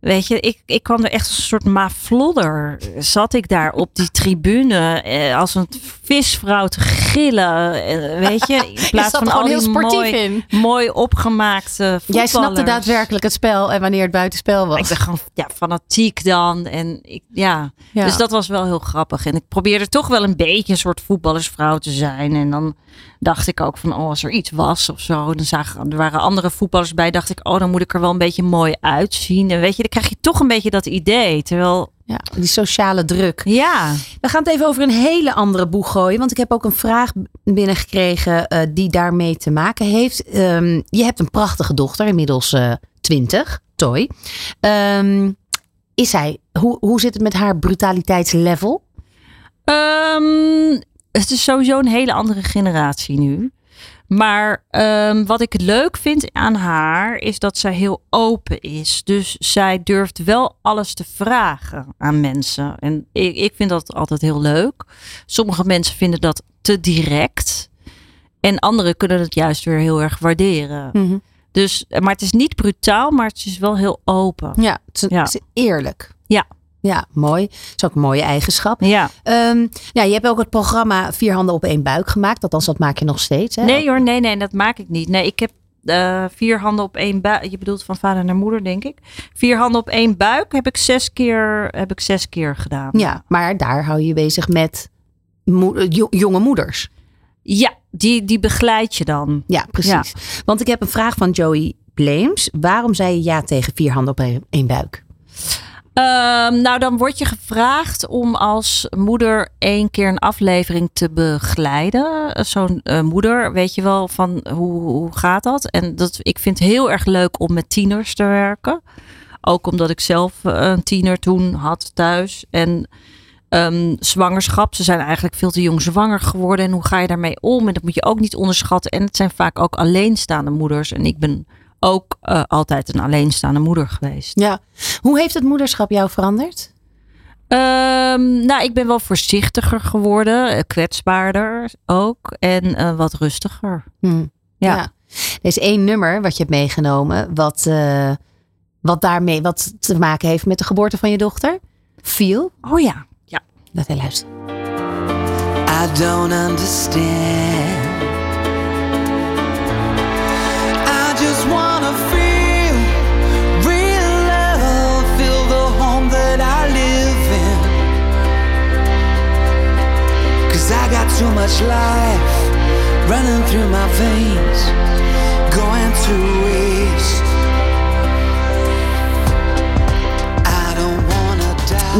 Weet je, ik, ik kwam er echt als een soort maflodder. Zat ik daar op die tribune eh, als een visvrouw te gillen. eh, weet je, in [laughs] plaats zat van al heel sportief mooi, in. mooi opgemaakte. Jij snapte daadwerkelijk het spel en wanneer het buitenspel was. Ik ben gewoon ja, fanatiek dan. En ik, ja. Ja. Dus dat was wel heel grappig. En ik probeerde toch wel een beetje een soort voetballersvrouw te zijn. En dan dacht ik ook van, oh, als er iets was of zo. Dan zagen, er waren andere voetballers bij. Dacht ik, oh, dan moet ik er wel een beetje mooi uitzien. En weet je, dan krijg je toch een beetje dat idee. Terwijl... Ja, die sociale druk. Ja. We gaan het even over een hele andere boeg gooien. Want ik heb ook een vraag binnengekregen eh, die daarmee te maken heeft. Ehm, je hebt een prachtige dochter, inmiddels eh 20, Toy. Is zij, hoe, hoe zit het met haar brutaliteitslevel? Ehm, het is sowieso een hele andere generatie nu. Maar ehm, wat ik leuk vind aan haar is dat zij heel open is. Dus zij durft wel alles te vragen aan mensen. En ik, ik vind dat altijd heel leuk. Sommige mensen vinden dat te direct. En anderen kunnen het juist weer heel erg waarderen. Mhm. Dus, maar het is niet brutaal, maar het is wel heel open. Ja, het is, het is eerlijk. Ja. Ja, mooi. Dat is ook een mooie eigenschap. Ja. Ehm, ja, je hebt ook het programma Vier Handen op één Buik gemaakt. Althans, dat maak je nog steeds. Hè? Nee hoor, nee, nee, dat maak ik niet. Nee, ik heb eh, vier handen op één buik. Je bedoelt van vader naar moeder, denk ik. Vier handen op één buik heb ik zes keer, heb ik zes keer gedaan. Ja, maar daar hou je je bezig met jonge moeders. Ja, die, die begeleid je dan. Ja, precies. Want ik heb een vraag van Joey Blames. Waarom zei je ja tegen Vier Handen op één- één Buik? Ehm, nou, dan word je gevraagd om als moeder één keer een aflevering te begeleiden. Zo'n eh, moeder, weet je wel, van hoe, hoe gaat dat? En dat, ik vind het heel erg leuk om met tieners te werken. Ook omdat ik zelf eh, een tiener toen had thuis. En ehm, zwangerschap, ze zijn eigenlijk veel te jong zwanger geworden. En hoe ga je daarmee om? En dat moet je ook niet onderschatten. En het zijn vaak ook alleenstaande moeders. En ik ben ook eh, altijd een alleenstaande moeder geweest. Ja. Hoe heeft het moederschap jou veranderd? Ehm, nou, ik ben wel voorzichtiger geworden, eh, kwetsbaarder ook en eh, wat rustiger. Hm. Ja. Er is één nummer wat je hebt meegenomen, wat, eh, wat daarmee wat te maken heeft met de geboorte van je dochter. Feel. Oh ja. ja. Laat hij luisteren. I don't understand. Too much life running through my veins, going to waste.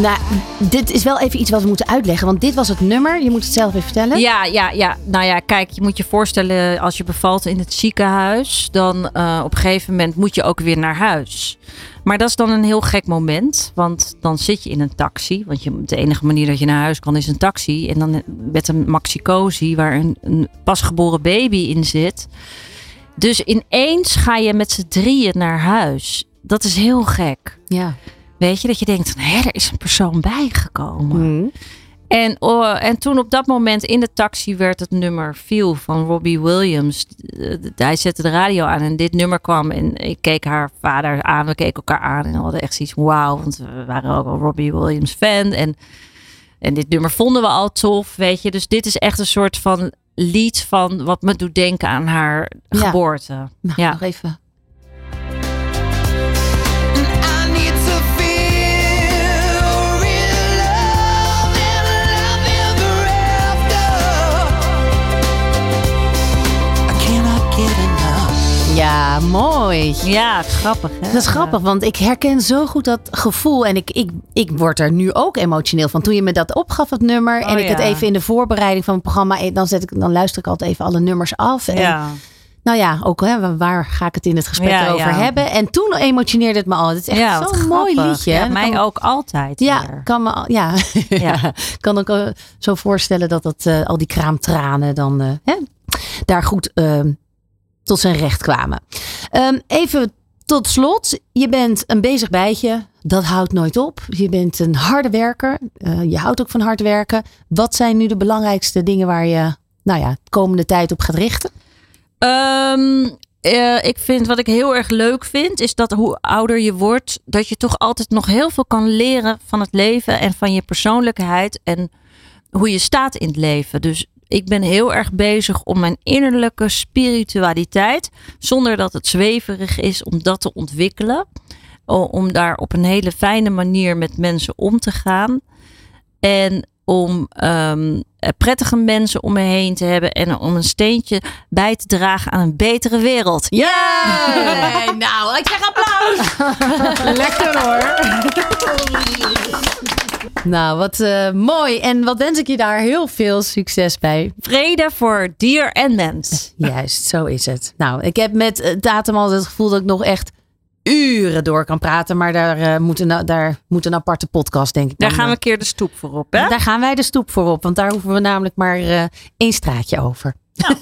Nou, dit is wel even iets wat we moeten uitleggen, want dit was het nummer. Je moet het zelf even vertellen. Ja, ja, ja. Nou ja, kijk, je moet je voorstellen, als je bevalt in het ziekenhuis, dan eh, op een gegeven moment moet je ook weer naar huis. Maar dat is dan een heel gek moment, want dan zit je in een taxi. Want je, de enige manier dat je naar huis kan is een taxi. En dan met een maxicosi waar een, een pasgeboren baby in zit. Dus ineens ga je met z'n drieën naar huis. Dat is heel gek. Ja. Weet je, dat je denkt, hé, er is een persoon bijgekomen. En, oh, en toen op dat moment in de taxi werd het nummer Feel van Robbie Williams. Hij zette de radio aan en dit nummer kwam. En ik keek haar vader aan. We keken elkaar aan en we hadden echt zoiets wauw. Want we waren ook al Robbie Williams fan. En, en dit nummer vonden we al tof, weet je. Dus dit is echt een soort van lied van wat me doet denken aan haar Ja. geboorte. Nou, ja. nog even. Ja, mooi. Ja, grappig hè? Dat is grappig, want ik herken zo goed dat gevoel. En ik, ik, ik word er nu ook emotioneel van. Toen je me dat opgaf, het nummer. en Oh, ik het even in de voorbereiding van het programma. eh, Dan, zet ik, dan luister ik altijd even alle nummers af. En, Ja. Nou ja, ook hè, waar ga ik het in het gesprek Ja, over ja. hebben? En toen emotioneerde het me al. Het is echt Ja, zo'n mooi liedje. Ja, En mij kan- ook altijd. Ja, weer. kan me, al- ja. [laughs] ja. kan ook eh, zo voorstellen dat dat, eh, al die kraamtranen dan hè, daar goed tot zijn recht kwamen. Ehm, even tot slot. Je bent een bezig bijtje. Dat houdt nooit op. Je bent een harde werker. Eh, je houdt ook van hard werken. Wat zijn nu de belangrijkste dingen waar je nou ja, de komende tijd op gaat richten? Ehm, eh, ik vind wat ik heel erg leuk vind, is dat hoe ouder je wordt, dat je toch altijd nog heel veel kan leren van het leven en van je persoonlijkheid en hoe je staat in het leven. Dus ik ben heel erg bezig om mijn innerlijke spiritualiteit, zonder dat het zweverig is, om dat te ontwikkelen. Om daar op een hele fijne manier met mensen om te gaan. En om ehm, eh, prettige mensen om me heen te hebben. En om een steentje bij te dragen aan een betere wereld. Ja! nou, ik zeg applaus! [laughs] Lekker hoor. [laughs] Nou, wat eh, mooi. En wat wens ik je daar heel veel succes bij. Vrede voor dier en mens. [laughs] Juist, zo is het. Nou, ik heb met eh, Datum altijd het gevoel dat ik nog echt uren door kan praten. Maar daar, eh, moet, een, daar moet een aparte podcast, denk ik. Daar gaan we eh, een keer de stoep voor op. Hè? Daar gaan wij de stoep voor op. Want daar hoeven we namelijk maar eh, één straatje over. [laughs]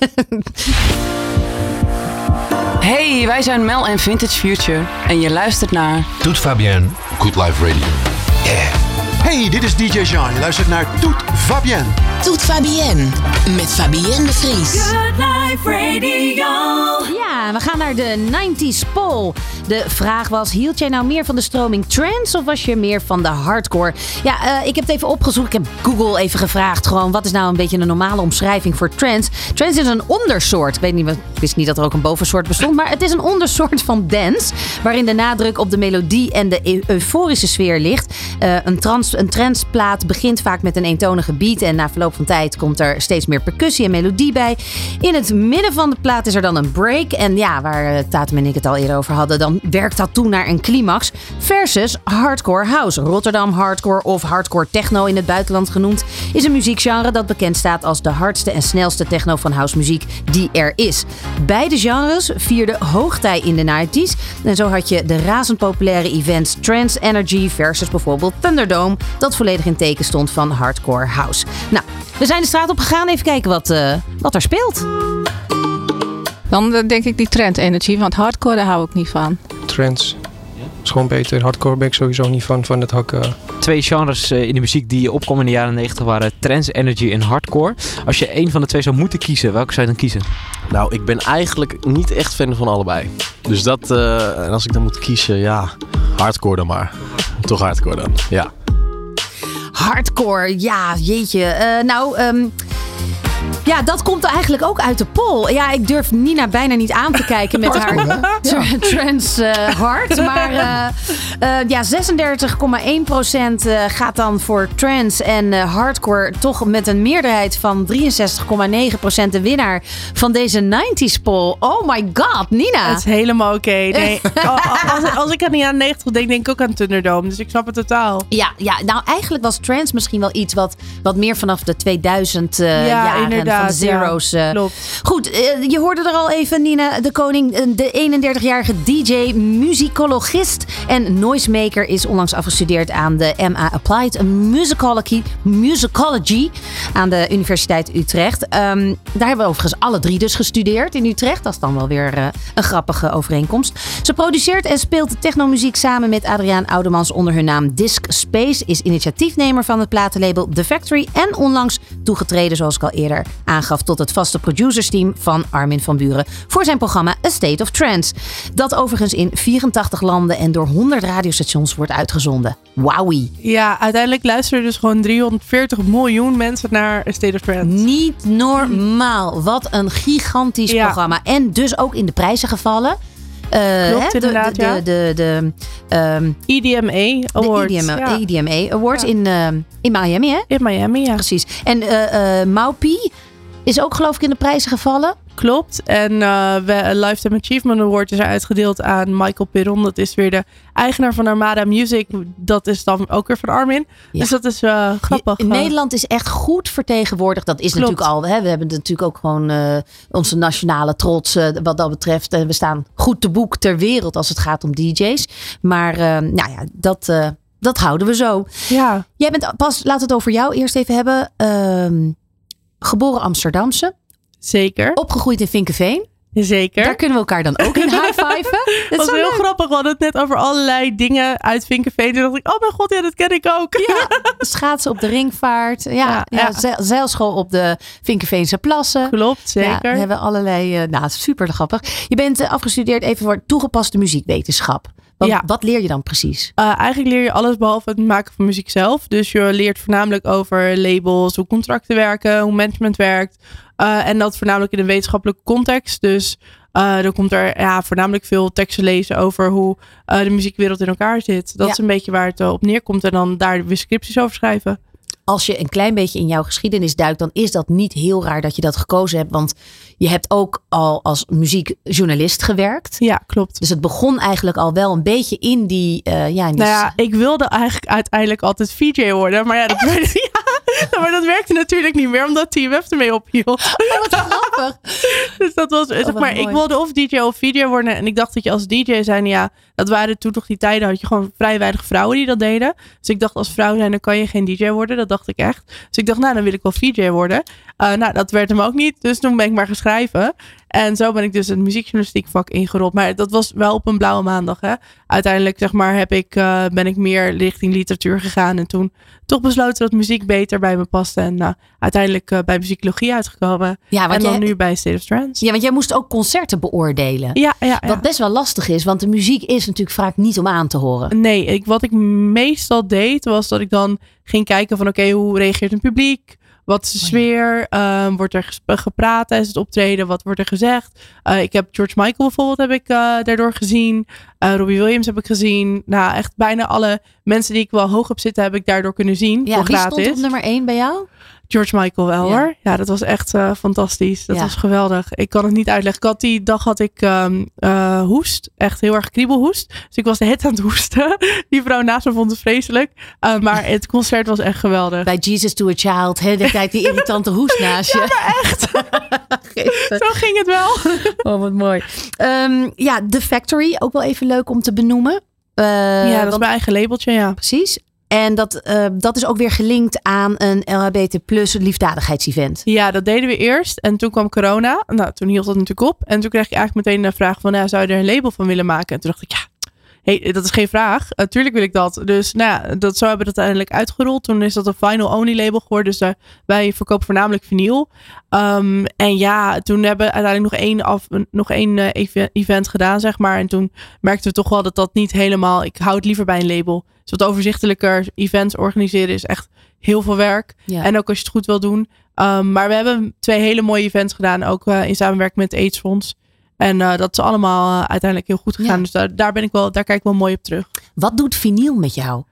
Hey, wij zijn Mel en Vintage Future en je luistert naar Toet Fabienne, Good Life Radio. Hey, dit is DJ Jean. Je luistert naar Toet Fabienne. Toet Fabienne met Fabienne de Vries. Good Life Radio. Ja, we gaan naar de 90s poll. De vraag was, hield jij nou meer van de stroming trance of was je meer van de hardcore? Ja, eh, ik heb het even opgezocht. Ik heb Google even gevraagd. Gewoon, wat is nou een beetje een normale omschrijving voor trance? Trance is een ondersoort. Ik weet niet, wat- ik wist niet dat er ook een bovensoort bestond. Maar het is een ondersoort van dance. Waarin de nadruk op de melodie en de eu- euforische sfeer ligt. Eh, een, trans, een tranceplaat begint vaak met een eentonige beat. En na verloop van tijd komt er steeds meer percussie en melodie bij. In het midden van de plaat is er dan een break. En ja, waar eh, Tatum en ik het al eerder over hadden, dan werkt dat toe naar een climax. Versus hardcore house. Rotterdam hardcore of hardcore techno in het buitenland genoemd, is een muziekgenre dat bekend staat als de hardste en snelste techno van house muziek die er is. Beide genres vierden hoogtij in de 90s. En zo had je de razend populaire events Trance Energy versus bijvoorbeeld Thunderdome, dat volledig in teken stond van hardcore house. Nou, we zijn de straat op gegaan. Even kijken wat, eh, wat er speelt. Dan eh, denk ik die trend energy, want hardcore daar hou ik niet van. Trends. is gewoon beter. Hardcore ben ik sowieso niet van, van het hakken. Twee genres eh, in de muziek die opkomen in de jaren 90 waren trance, energy en hardcore. Als je één van de twee zou moeten kiezen, welke zou je dan kiezen? Nou, ik ben eigenlijk niet echt fan van allebei. Dus dat, eh, en als ik dan moet kiezen, ja, hardcore dan maar. Toch hardcore dan, ja. Hardcore, ja, jeetje. Eh, nou, ehm, ja, dat komt eigenlijk ook uit de poll. Ja, ik durf Nina bijna niet aan te kijken met [laughs] haar tra- trans eh, hard. [laughs] Maar eh, eh, ja, 36,1% eh, gaat dan voor trans en hardcore. Toch met een meerderheid van 63,9% de winnaar van deze 90s poll. Oh my god, Nina. Het is helemaal oké. [laughs] Nee, als, als ik aan de jaren 90 denk, denk ik ook aan Thunderdome. Dus ik snap het totaal. Ja, ja, nou eigenlijk was trance misschien wel iets wat, wat meer vanaf de 2000 eh Ja, jaren inderdaad, de. Zero's. eh. Klopt. Goed, eh, je hoorde er al even, Nina de Koning. eh, De 31-jarige DJ, muzikologist en noisemaker is onlangs afgestudeerd aan de MA Applied Musicology, Musicology aan de Universiteit Utrecht. Ehm, daar hebben we overigens alle drie dus gestudeerd in Utrecht. Dat is dan wel weer een grappige overeenkomst. Ze produceert en speelt technomuziek samen met Adriaan Oudemans onder hun naam Disc Space. Is initiatiefnemer van het platenlabel The Factory en onlangs toegetreden, zoals ik al eerder aangaf, tot het vaste producersteam van Armin van Buren voor zijn programma A State of Trance. Dat overigens in 84 landen en door 100 radiostations wordt uitgezonden. Wowie. Ja, uiteindelijk luisteren dus gewoon 340 miljoen mensen naar A State of Trance. Niet normaal. Wat een gigantisch Ja. programma. En dus ook in de prijzen gevallen. Eh, Klopt, hè, inderdaad, de, ja. de, de, de, ehm, EDMA Awards. De EDMA, ja. EDMA Awards in, ehm, in Miami, hè? In Miami, ja. Precies. En eh Maupi is ook geloof ik in de prijzen gevallen. Klopt. En eh, we, een Lifetime Achievement Award is er uitgedeeld aan Michael Perron. Dat is weer de eigenaar van Armada Music. Dat is dan ook weer van Armin. Dus dat is eh, grappig. In Nederland is echt goed vertegenwoordigd. Dat is Klopt. natuurlijk al. Hè, we hebben natuurlijk ook gewoon eh, onze nationale trots eh, wat dat betreft. Eh, we staan goed te boek ter wereld als het gaat om DJ's. Maar eh, nou ja, dat, eh, dat houden we zo. Ja. Jij bent pas, laten we het over jou eerst even hebben. Geboren Amsterdamse. Zeker. Opgegroeid in Vinkenveen. Zeker. Daar kunnen we elkaar dan ook in [laughs] high-fiven. Dat was heel grappig. We hadden het net over allerlei dingen uit Vinkenveen. Toen dacht ik, oh mijn god, ja, dat ken ik ook. Ja, [laughs] schaatsen op de ringvaart. Ja, ja, ja. zeil- zeilschool op de Vinkenveense plassen. Klopt, zeker. Ja, we hebben allerlei, eh, nou, super grappig. Je bent eh, afgestudeerd even voor toegepaste muziekwetenschap. Wat, Ja. wat leer je dan precies? Uh, eigenlijk leer je alles behalve het maken van muziek zelf. Dus je leert voornamelijk over labels, hoe contracten werken, hoe management werkt. Uh, en dat voornamelijk in een wetenschappelijke context. Dus uh, dan komt er ja, voornamelijk veel teksten lezen over hoe de muziekwereld in elkaar zit. Dat Ja. is een beetje waar het op neerkomt. En dan daar weer scripties over schrijven. Als je een klein beetje in jouw geschiedenis duikt, dan is dat niet heel raar dat je dat gekozen hebt. Want je hebt ook al als muziekjournalist gewerkt. Ja, klopt. Dus het begon eigenlijk al wel een beetje in die. eh, ja, in die Nou ja, ik wilde eigenlijk uiteindelijk altijd VJ worden. Maar ja, dat, werkte, [laughs] ja, maar dat werkte natuurlijk niet meer, omdat TMF ermee ophield. Oh, wat grappig. [laughs] [laughs] dus dat was, zeg wat maar, ik wilde of DJ of VJ worden. En ik dacht dat je als DJ zijn, ja, dat waren toen nog die tijden, had je gewoon vrij weinig vrouwen die dat deden. Dus ik dacht, als vrouw zijn, dan kan je geen DJ worden. Dat dacht ik echt. Dus ik dacht, nou, dan wil ik wel VJ worden. Uh, nou, dat werd hem ook niet. Dus toen ben ik maar gaan schrijven. En zo ben ik dus het muziekjournalistiek vak ingerold. Maar dat was wel op een blauwe maandag. Hè. Uiteindelijk zeg maar, heb ik, uh, ben ik meer richting literatuur gegaan. En toen toch besloten dat muziek beter bij me paste. En uh, uiteindelijk uh, bij muzikologie uitgekomen. Ja, en dan jij- nu bij State of Trance. Ja, want jij moest ook concerten beoordelen. Ja, ja, ja. Wat best wel lastig is, want de muziek is natuurlijk vaak niet om aan te horen. Nee, ik, wat ik meestal deed, was dat ik dan ging kijken van oké, hoe reageert een publiek? Wat is de sfeer? Ehm, wordt er gepraat tijdens het optreden? Wat wordt er gezegd? Eh, ik heb George Michael bijvoorbeeld heb ik, eh, daardoor gezien. Eh, Robbie Williams heb ik gezien. Nou, echt bijna alle mensen die ik wel hoog heb zitten, heb ik daardoor kunnen zien. Ja, voor wie gratis. stond op nummer 1 bij jou? George Michael wel Ja. hoor. Ja, dat was echt eh, fantastisch. Dat Ja. was geweldig. Ik kan het niet uitleggen. Ik had die dag had ik ehm, eh, hoest. Echt heel erg kriebelhoest. Dus ik was de het aan het hoesten. [laughs] Die vrouw naast me vond het vreselijk. Uh, maar [laughs] het concert was echt geweldig. Bij Jesus to a Child, hè, de tijd die [laughs] irritante hoest naast je. Ja, maar echt. Zo ging het wel. Oh, wat mooi. Ehm, ja, The Factory, ook wel even leuk om te benoemen. Eh, ja, dat is mijn eigen labeltje, ja. Precies. En dat, eh, dat is ook weer gelinkt aan een LHBT plus liefdadigheidsevent. Ja, dat deden we eerst. En toen kwam corona. Nou, toen hield dat natuurlijk op. En toen kreeg ik eigenlijk meteen de vraag van, nou, zou je er een label van willen maken? En toen dacht ik, ja, hey, dat is geen vraag. Natuurlijk wil ik dat. Dus nou, ja, dat, zo hebben we dat uiteindelijk uitgerold. Toen is dat een final only label geworden. Dus eh, wij verkopen voornamelijk vinyl. Um, en ja, toen hebben we uiteindelijk nog één, af, nog één uh, even, event gedaan, zeg maar. En toen merkten we toch wel dat dat niet helemaal... Ik hou het liever bij een label. Dus wat overzichtelijker events organiseren is echt heel veel werk. Ja. En ook als je het goed wil doen. Um, maar we hebben twee hele mooie events gedaan. Ook uh, in samenwerking met het AIDS-fonds. En uh, dat is allemaal uh, uiteindelijk heel goed gegaan. Ja. Dus daar, daar ben ik wel, daar kijk ik wel mooi op terug. Wat doet vinyl met jou?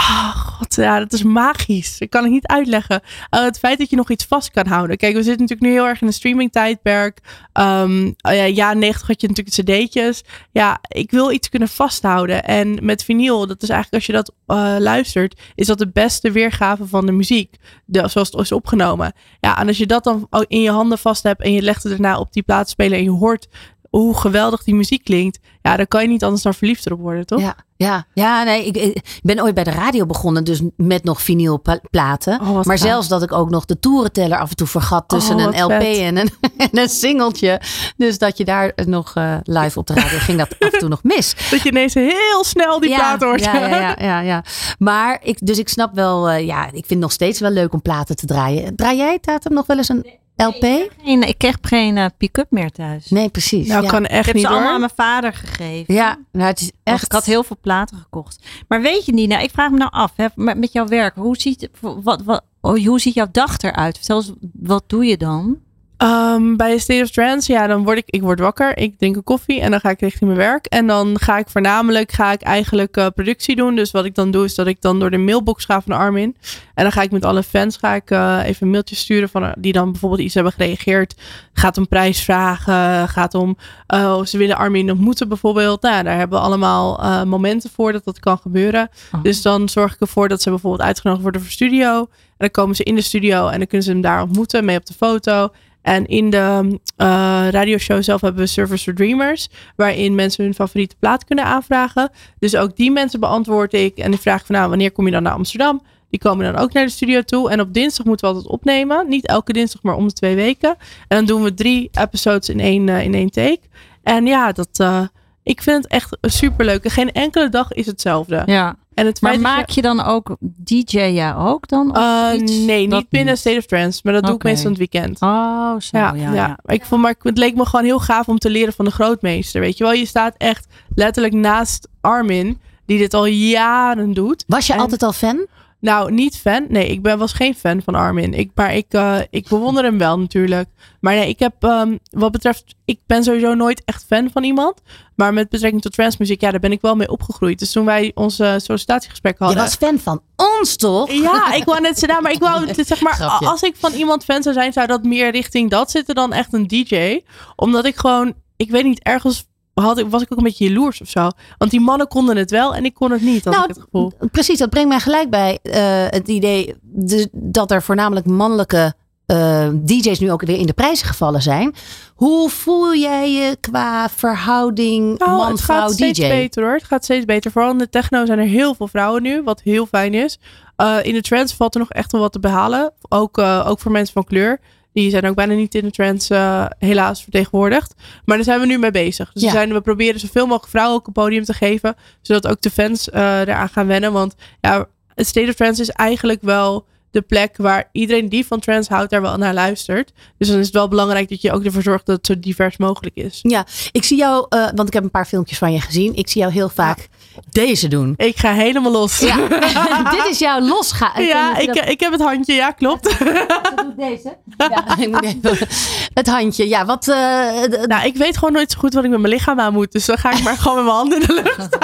God, ja, dat is magisch. Dat kan ik niet uitleggen. Eh, het feit dat je nog iets vast kan houden. Kijk, we zitten natuurlijk nu heel erg in een streaming tijdperk. Um, ja, jaren 90 had je natuurlijk cd'tjes. Ja, ik wil iets kunnen vasthouden. En met vinyl, dat is eigenlijk als je dat eh, luistert, is dat de beste weergave van de muziek. Zoals het is opgenomen. Ja, en als je dat dan in je handen vast hebt en je legt het daarna op die plaatspeler en je hoort hoe geweldig die muziek klinkt. Ja, dan kan je niet anders dan verliefd erop worden, toch? Ja, ja, ja nee, ik, ik ben ooit bij de radio begonnen, dus met nog vinylplaten. Oh, wat maar gaaf. zelfs dat ik ook nog de toerenteller af en toe vergat tussen Oh, een LP vet. en een, [laughs] en een singeltje. Dus dat je daar nog eh, live op de radio ging dat af en toe nog mis. [laughs] Dat je ineens heel snel die ja, plaat hoort. Ja, ja, ja, ja, ja. Maar ik, dus ik snap wel, eh, ja, ik vind het nog steeds wel leuk om platen te draaien. Draai jij, Tatum, nog wel eens een LP? Geen, ik kreeg geen eh, pick-up meer thuis. Nee, precies. Nou, ja. kan echt ik heb niet ze allemaal aan mijn vader gegeven. Ja, nou, het is echt. ik had heel veel platen gekocht. Maar weet je Nina, ik vraag me nou af, hè, met jouw werk, hoe ziet, wat, wat, oh, hoe ziet jouw dag eruit? Eens, wat doe je dan? Ehm, bij State of Trance, ja, dan word ik, ik word wakker, ik drink een koffie en dan ga ik richting mijn werk. En dan ga ik voornamelijk, ga ik eigenlijk eh, productie doen. Dus wat ik dan doe, is dat ik dan door de mailbox ga van Armin. En dan ga ik met alle fans, ga ik eh, even een mailtje sturen van, eh, die dan bijvoorbeeld iets hebben gereageerd. Gaat om prijs vragen, gaat om, of ze willen Armin ontmoeten bijvoorbeeld. Nou, daar hebben we allemaal momenten voor dat dat kan gebeuren. Dus dan zorg ik ervoor dat ze bijvoorbeeld uitgenodigd worden voor studio. En dan komen ze in de studio en dan kunnen ze hem daar ontmoeten, mee op de foto. En in de eh radioshow zelf hebben we Service for Dreamers, waarin mensen hun favoriete plaat kunnen aanvragen. Dus ook die mensen beantwoord ik. En die vraag van nou, wanneer kom je dan naar Amsterdam? Die komen dan ook naar de studio toe. En op dinsdag moeten we altijd opnemen. Niet elke dinsdag, maar om de twee weken. En dan doen we drie episodes in één, eh, in één take. En ja, dat, eh, ik vind het echt superleuk. En geen enkele dag is hetzelfde. Ja. En het Maar maak je dan ook DJ ja ook dan? Of Eh, iets? nee, Dat niet binnen State of Trance, maar dat doe ik meestal in het weekend. Oh, zo. Ja, Ja, ja, ja. Maar Ik vond, maar het leek me gewoon heel gaaf om te leren van de grootmeester. Weet je wel, je staat echt letterlijk naast Armin, die dit al jaren doet. Was je En- altijd al fan? Nou, niet fan. Nee, ik ben, was geen fan van Armin. Ik, maar ik, eh, ik bewonder hem wel natuurlijk. Maar nee, ik heb ehm, wat betreft, ik ben sowieso nooit echt fan van iemand. Maar met betrekking tot transmuziek, ja, daar ben ik wel mee opgegroeid. Dus toen wij onze sollicitatiegesprek Je hadden. was fan van ons, toch? Ja, ik wou net zeggen, maar ik wou het, [laughs] zeg maar, Grapje. als ik van iemand fan zou zijn, zou dat meer richting dat zitten dan echt een DJ. Omdat ik gewoon, ik weet niet, ergens had ik, was ik ook een beetje jaloers of zo. Want die mannen konden het wel en ik kon het niet, had Nou, ik het gevoel. Precies, dat brengt mij gelijk bij eh, het idee de- dat er voornamelijk mannelijke eh, DJ's nu ook weer in de prijzen gevallen zijn. Hoe voel jij je qua verhouding Nou, het gaat steeds beter hoor. Het gaat steeds beter. Vooral in de techno zijn er heel veel vrouwen nu, wat heel fijn is. Eh, in de trance valt er nog echt wel wat te behalen. Ook, ook voor mensen van kleur. Die zijn ook bijna niet in de trance eh, helaas vertegenwoordigd. Maar daar zijn we nu mee bezig. Dus Ja. we, zijn, we proberen zoveel mogelijk vrouwen ook een podium te geven. Zodat ook de fans eh, eraan gaan wennen. Want ja, het State of Trance is eigenlijk wel de plek waar iedereen die van trance houdt daar wel naar luistert. Dus dan is het wel belangrijk dat je ook ervoor zorgt dat het zo divers mogelijk is. Ja, ik zie jou, eh, want ik heb een paar filmpjes van je gezien. Ik zie jou heel vaak deze doen. Ik ga helemaal los. Ja, [laughs] [laughs] dit is jouw losgaan. Ja, ik, ik heb het handje. Ja, klopt. [laughs] Deze? Ja, ik moet even- het handje. Ja, wat... eh, Nou, ik weet gewoon nooit zo goed wat ik met mijn lichaam aan moet. Dus dan ga ik maar gewoon met mijn handen in de lucht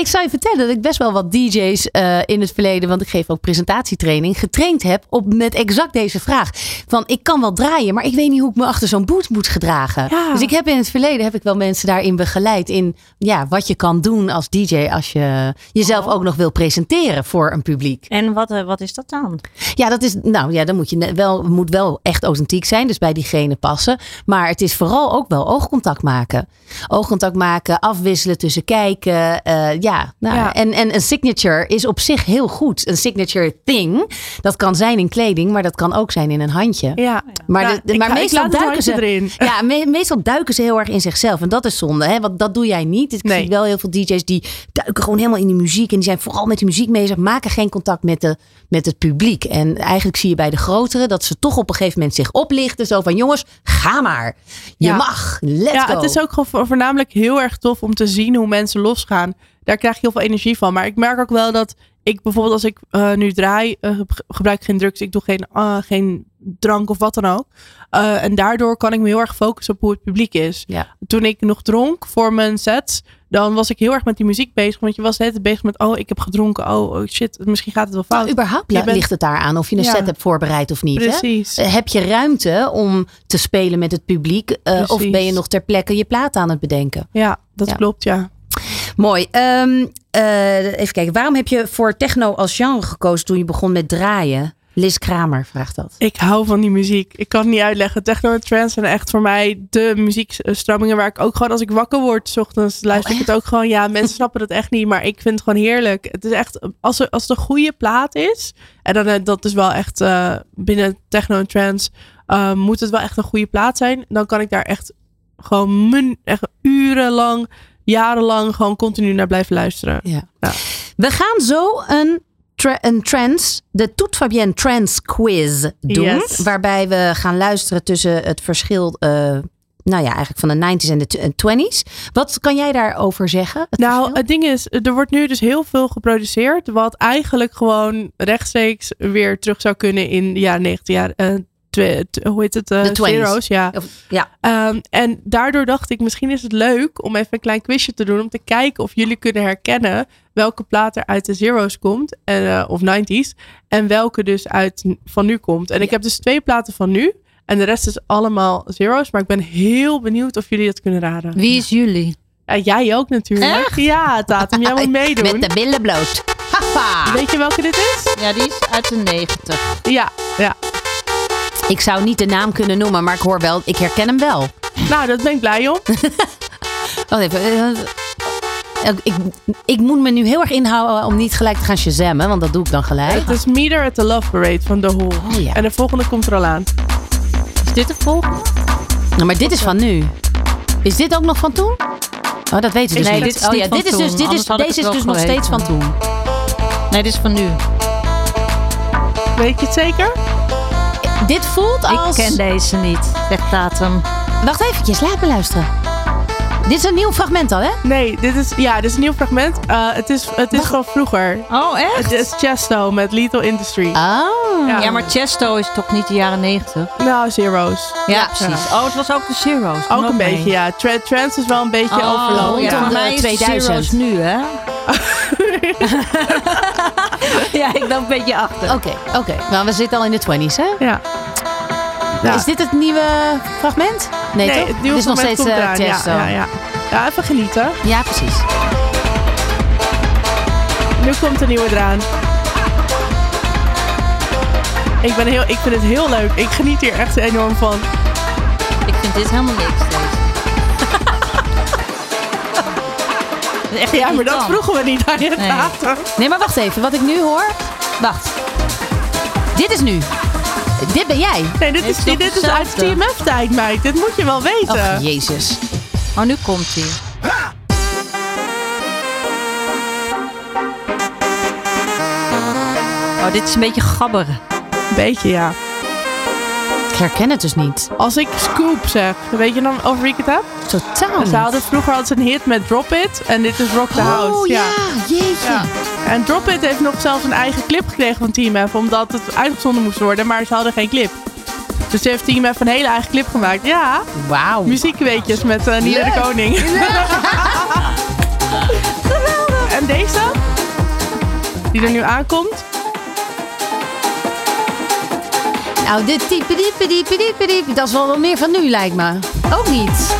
Ik zou je vertellen dat ik best wel wat DJ's eh, in het verleden, want ik geef ook presentatietraining, getraind heb op met exact deze vraag. Van ik kan wel draaien, maar ik weet niet hoe ik me achter zo'n boot moet gedragen. Ja. Dus ik heb in het verleden heb ik wel mensen daarin begeleid in ja, wat je kan doen als DJ als je jezelf ook nog wil presenteren voor een publiek. En wat, eh, wat is dat dan? Ja, dat is, nou ja, dan moet je wel, moet wel echt authentiek zijn, dus bij diegene passen. Maar het is vooral ook wel oogcontact maken. Oogcontact maken, afwisselen tussen kijken. Eh, ja, nou, Ja. En, en een signature is op zich heel goed. Een signature thing, dat kan zijn in kleding, maar dat kan ook zijn in een handje. Ja. Maar, Ja, de, ik maar ga- ik meestal duiken ze erin. [laughs] Ja, me- meestal duiken ze heel erg in zichzelf. En dat is zonde, hè? want dat doe jij niet. Ik Nee. zie wel heel veel DJ's die duiken gewoon helemaal in die muziek. En die zijn vooral met die muziek bezig, maken geen contact met, de, met het publiek. En eigenlijk zie je bij de grotere dat ze toch op een gegeven moment zich oplichten. Zo van: jongens, ga maar. Je Ja. mag. Let's ja, go. het is ook gewoon vo- voornamelijk heel erg tof om te zien hoe mensen losgaan. Daar krijg je heel veel energie van. Maar ik merk ook wel dat ik bijvoorbeeld als ik eh, nu draai, eh, ge- gebruik ik geen drugs. Ik doe geen, ah, geen drank of wat dan ook. Eh, en daardoor kan ik me heel erg focussen op hoe het publiek is. Ja. Toen ik nog dronk voor mijn sets, dan was ik heel erg met die muziek bezig. Want je was net bezig met, oh, ik heb gedronken. Oh, oh shit, misschien gaat het wel fout. Nou, überhaupt bent- ligt het daar aan of je een Ja. set hebt voorbereid of niet. Precies. Hè? Eh, Heb je ruimte om te spelen met het publiek? eh, of ben je nog ter plekke je plaat aan het bedenken? Ja, dat Ja. klopt, ja. Mooi. Ehm, eh, even kijken. Waarom heb je voor techno als genre gekozen toen je begon met draaien? Liz Kramer vraagt dat. Ik hou van die muziek. Ik kan het niet uitleggen. Techno en trance zijn echt voor mij de muziekstromingen waar ik ook gewoon als ik wakker word, 's ochtends luister ik het ook gewoon. Ja, mensen [laughs] snappen het echt niet, maar ik vind het gewoon heerlijk. Het is echt, als, er, als het een goede plaat is, en dan, eh, dat is wel echt eh, binnen techno en trance, eh, moet het wel echt een goede plaat zijn. Dan kan ik daar echt gewoon mun, echt urenlang, jarenlang gewoon continu naar blijven luisteren. Ja. We gaan zo een, tra- een trance, de Toet Fabienne Trance Quiz doen. Yes. Waarbij we gaan luisteren tussen het verschil, eh, nou ja, eigenlijk van de 90s en de t- en 20s. Wat kan jij daarover zeggen? Het nou, verschil? het ding is, er wordt nu dus heel veel geproduceerd. Wat eigenlijk gewoon rechtstreeks weer terug zou kunnen in de jaren 90 jaar. Hoe heet het? De 20s. zero's, ja. Of- ja. Ehm, en daardoor dacht ik, misschien is het leuk om even een klein quizje te doen. Om te kijken of jullie kunnen herkennen welke plaat er uit de zero's komt. En, eh, of 90s. En welke dus uit van nu komt. En ik heb dus twee platen van nu. En de rest is allemaal zero's. Maar ik ben heel benieuwd of jullie dat kunnen raden. Wie is jullie? Ja, jij ook natuurlijk. Ja, Tatum, jij [laughs] moet meedoen. Met de billen bloot. Haha. Weet je welke dit is? Ja, die is uit de 90. Ja, ja. Ik zou niet de naam kunnen noemen, maar ik hoor wel, ik herken hem wel. Nou, dat ben ik blij om. [laughs] Wacht even. eh, eh, ik, ik moet me nu heel erg inhouden om niet gelijk te gaan shazammen, want dat doe ik dan gelijk. Het is Meter at the Love Parade van The Who. ja. En de volgende komt er al aan. Is dit de volgende? Nou, maar dit is van nu. Is dit ook nog van toen? Oh, dat weten we dus Nee, niet. dit is oh ja, dit is toen, dus, dit anders is, deze is dus nog steeds van toen. Nee, dit is van nu. Weet je het zeker? Dit voelt als... Ik ken deze niet, zegt Tatum. Wacht eventjes, laat me luisteren. Dit is een nieuw fragment al, hè? Nee, dit is, ja, dit is een nieuw fragment. Eh, het is, het is van vroeger. Oh, echt? Het is Chesto met Lethal Industry. Oh. Ja. maar Chesto is toch niet de jaren 90? Nou, Zero's. Ja, precies. Oh, het was ook de Zero's. Ook een mee. beetje, ja. Trance is wel een beetje Oh, overlopen. ja. Rondom Voor de mij is de 2000. Zero's nu, hè? [laughs] [laughs] ja, ik dacht een beetje achter. Oké, oké. Nou, we zitten al in de 20s, hè? Ja. Ja. Is dit het nieuwe fragment? Nee, toch? het nieuwe dit is nog fragment steeds komt eraan. ja, ja, ja. ja, even genieten. Ja, precies. Nu komt de nieuwe eraan. Ik, ben heel, ik vind het heel leuk. Ik geniet hier echt enorm van. Ik vind dit helemaal niks. [laughs] Echt Ja, maar dat vroegen we niet aan je Nee. Nee, maar wacht even. Wat ik nu hoor... Wacht. Dit is nu. Dit ben jij. Nee, dit is, dit is uit? TMF-tijd, meid. Dit moet je wel weten. Och, jezus. Oh, nu komt hij. Oh, dit is een beetje gabberen. Beetje, ja. Ik herken het dus niet. Als ik Scoop zeg, weet je dan over wie ik het heb? Totaal Ze hadden vroeger altijd een hit met Drop It. En dit is Rock the House. Oh ja, jeetje. Ja. En Drop It heeft nog zelfs een eigen clip gekregen van TMF. Omdat het uitgezonden moest worden. Maar ze hadden geen clip. Dus heeft TMF een hele eigen clip gemaakt. Ja. Wauw. Muziekweetjes met uh, Nina de. Koning. [laughs] en deze? Die er nu aankomt. Nou, dit type, diepe, diepe, diepe, diepe. Dat is wel wat meer van nu, lijkt me. Ook niet.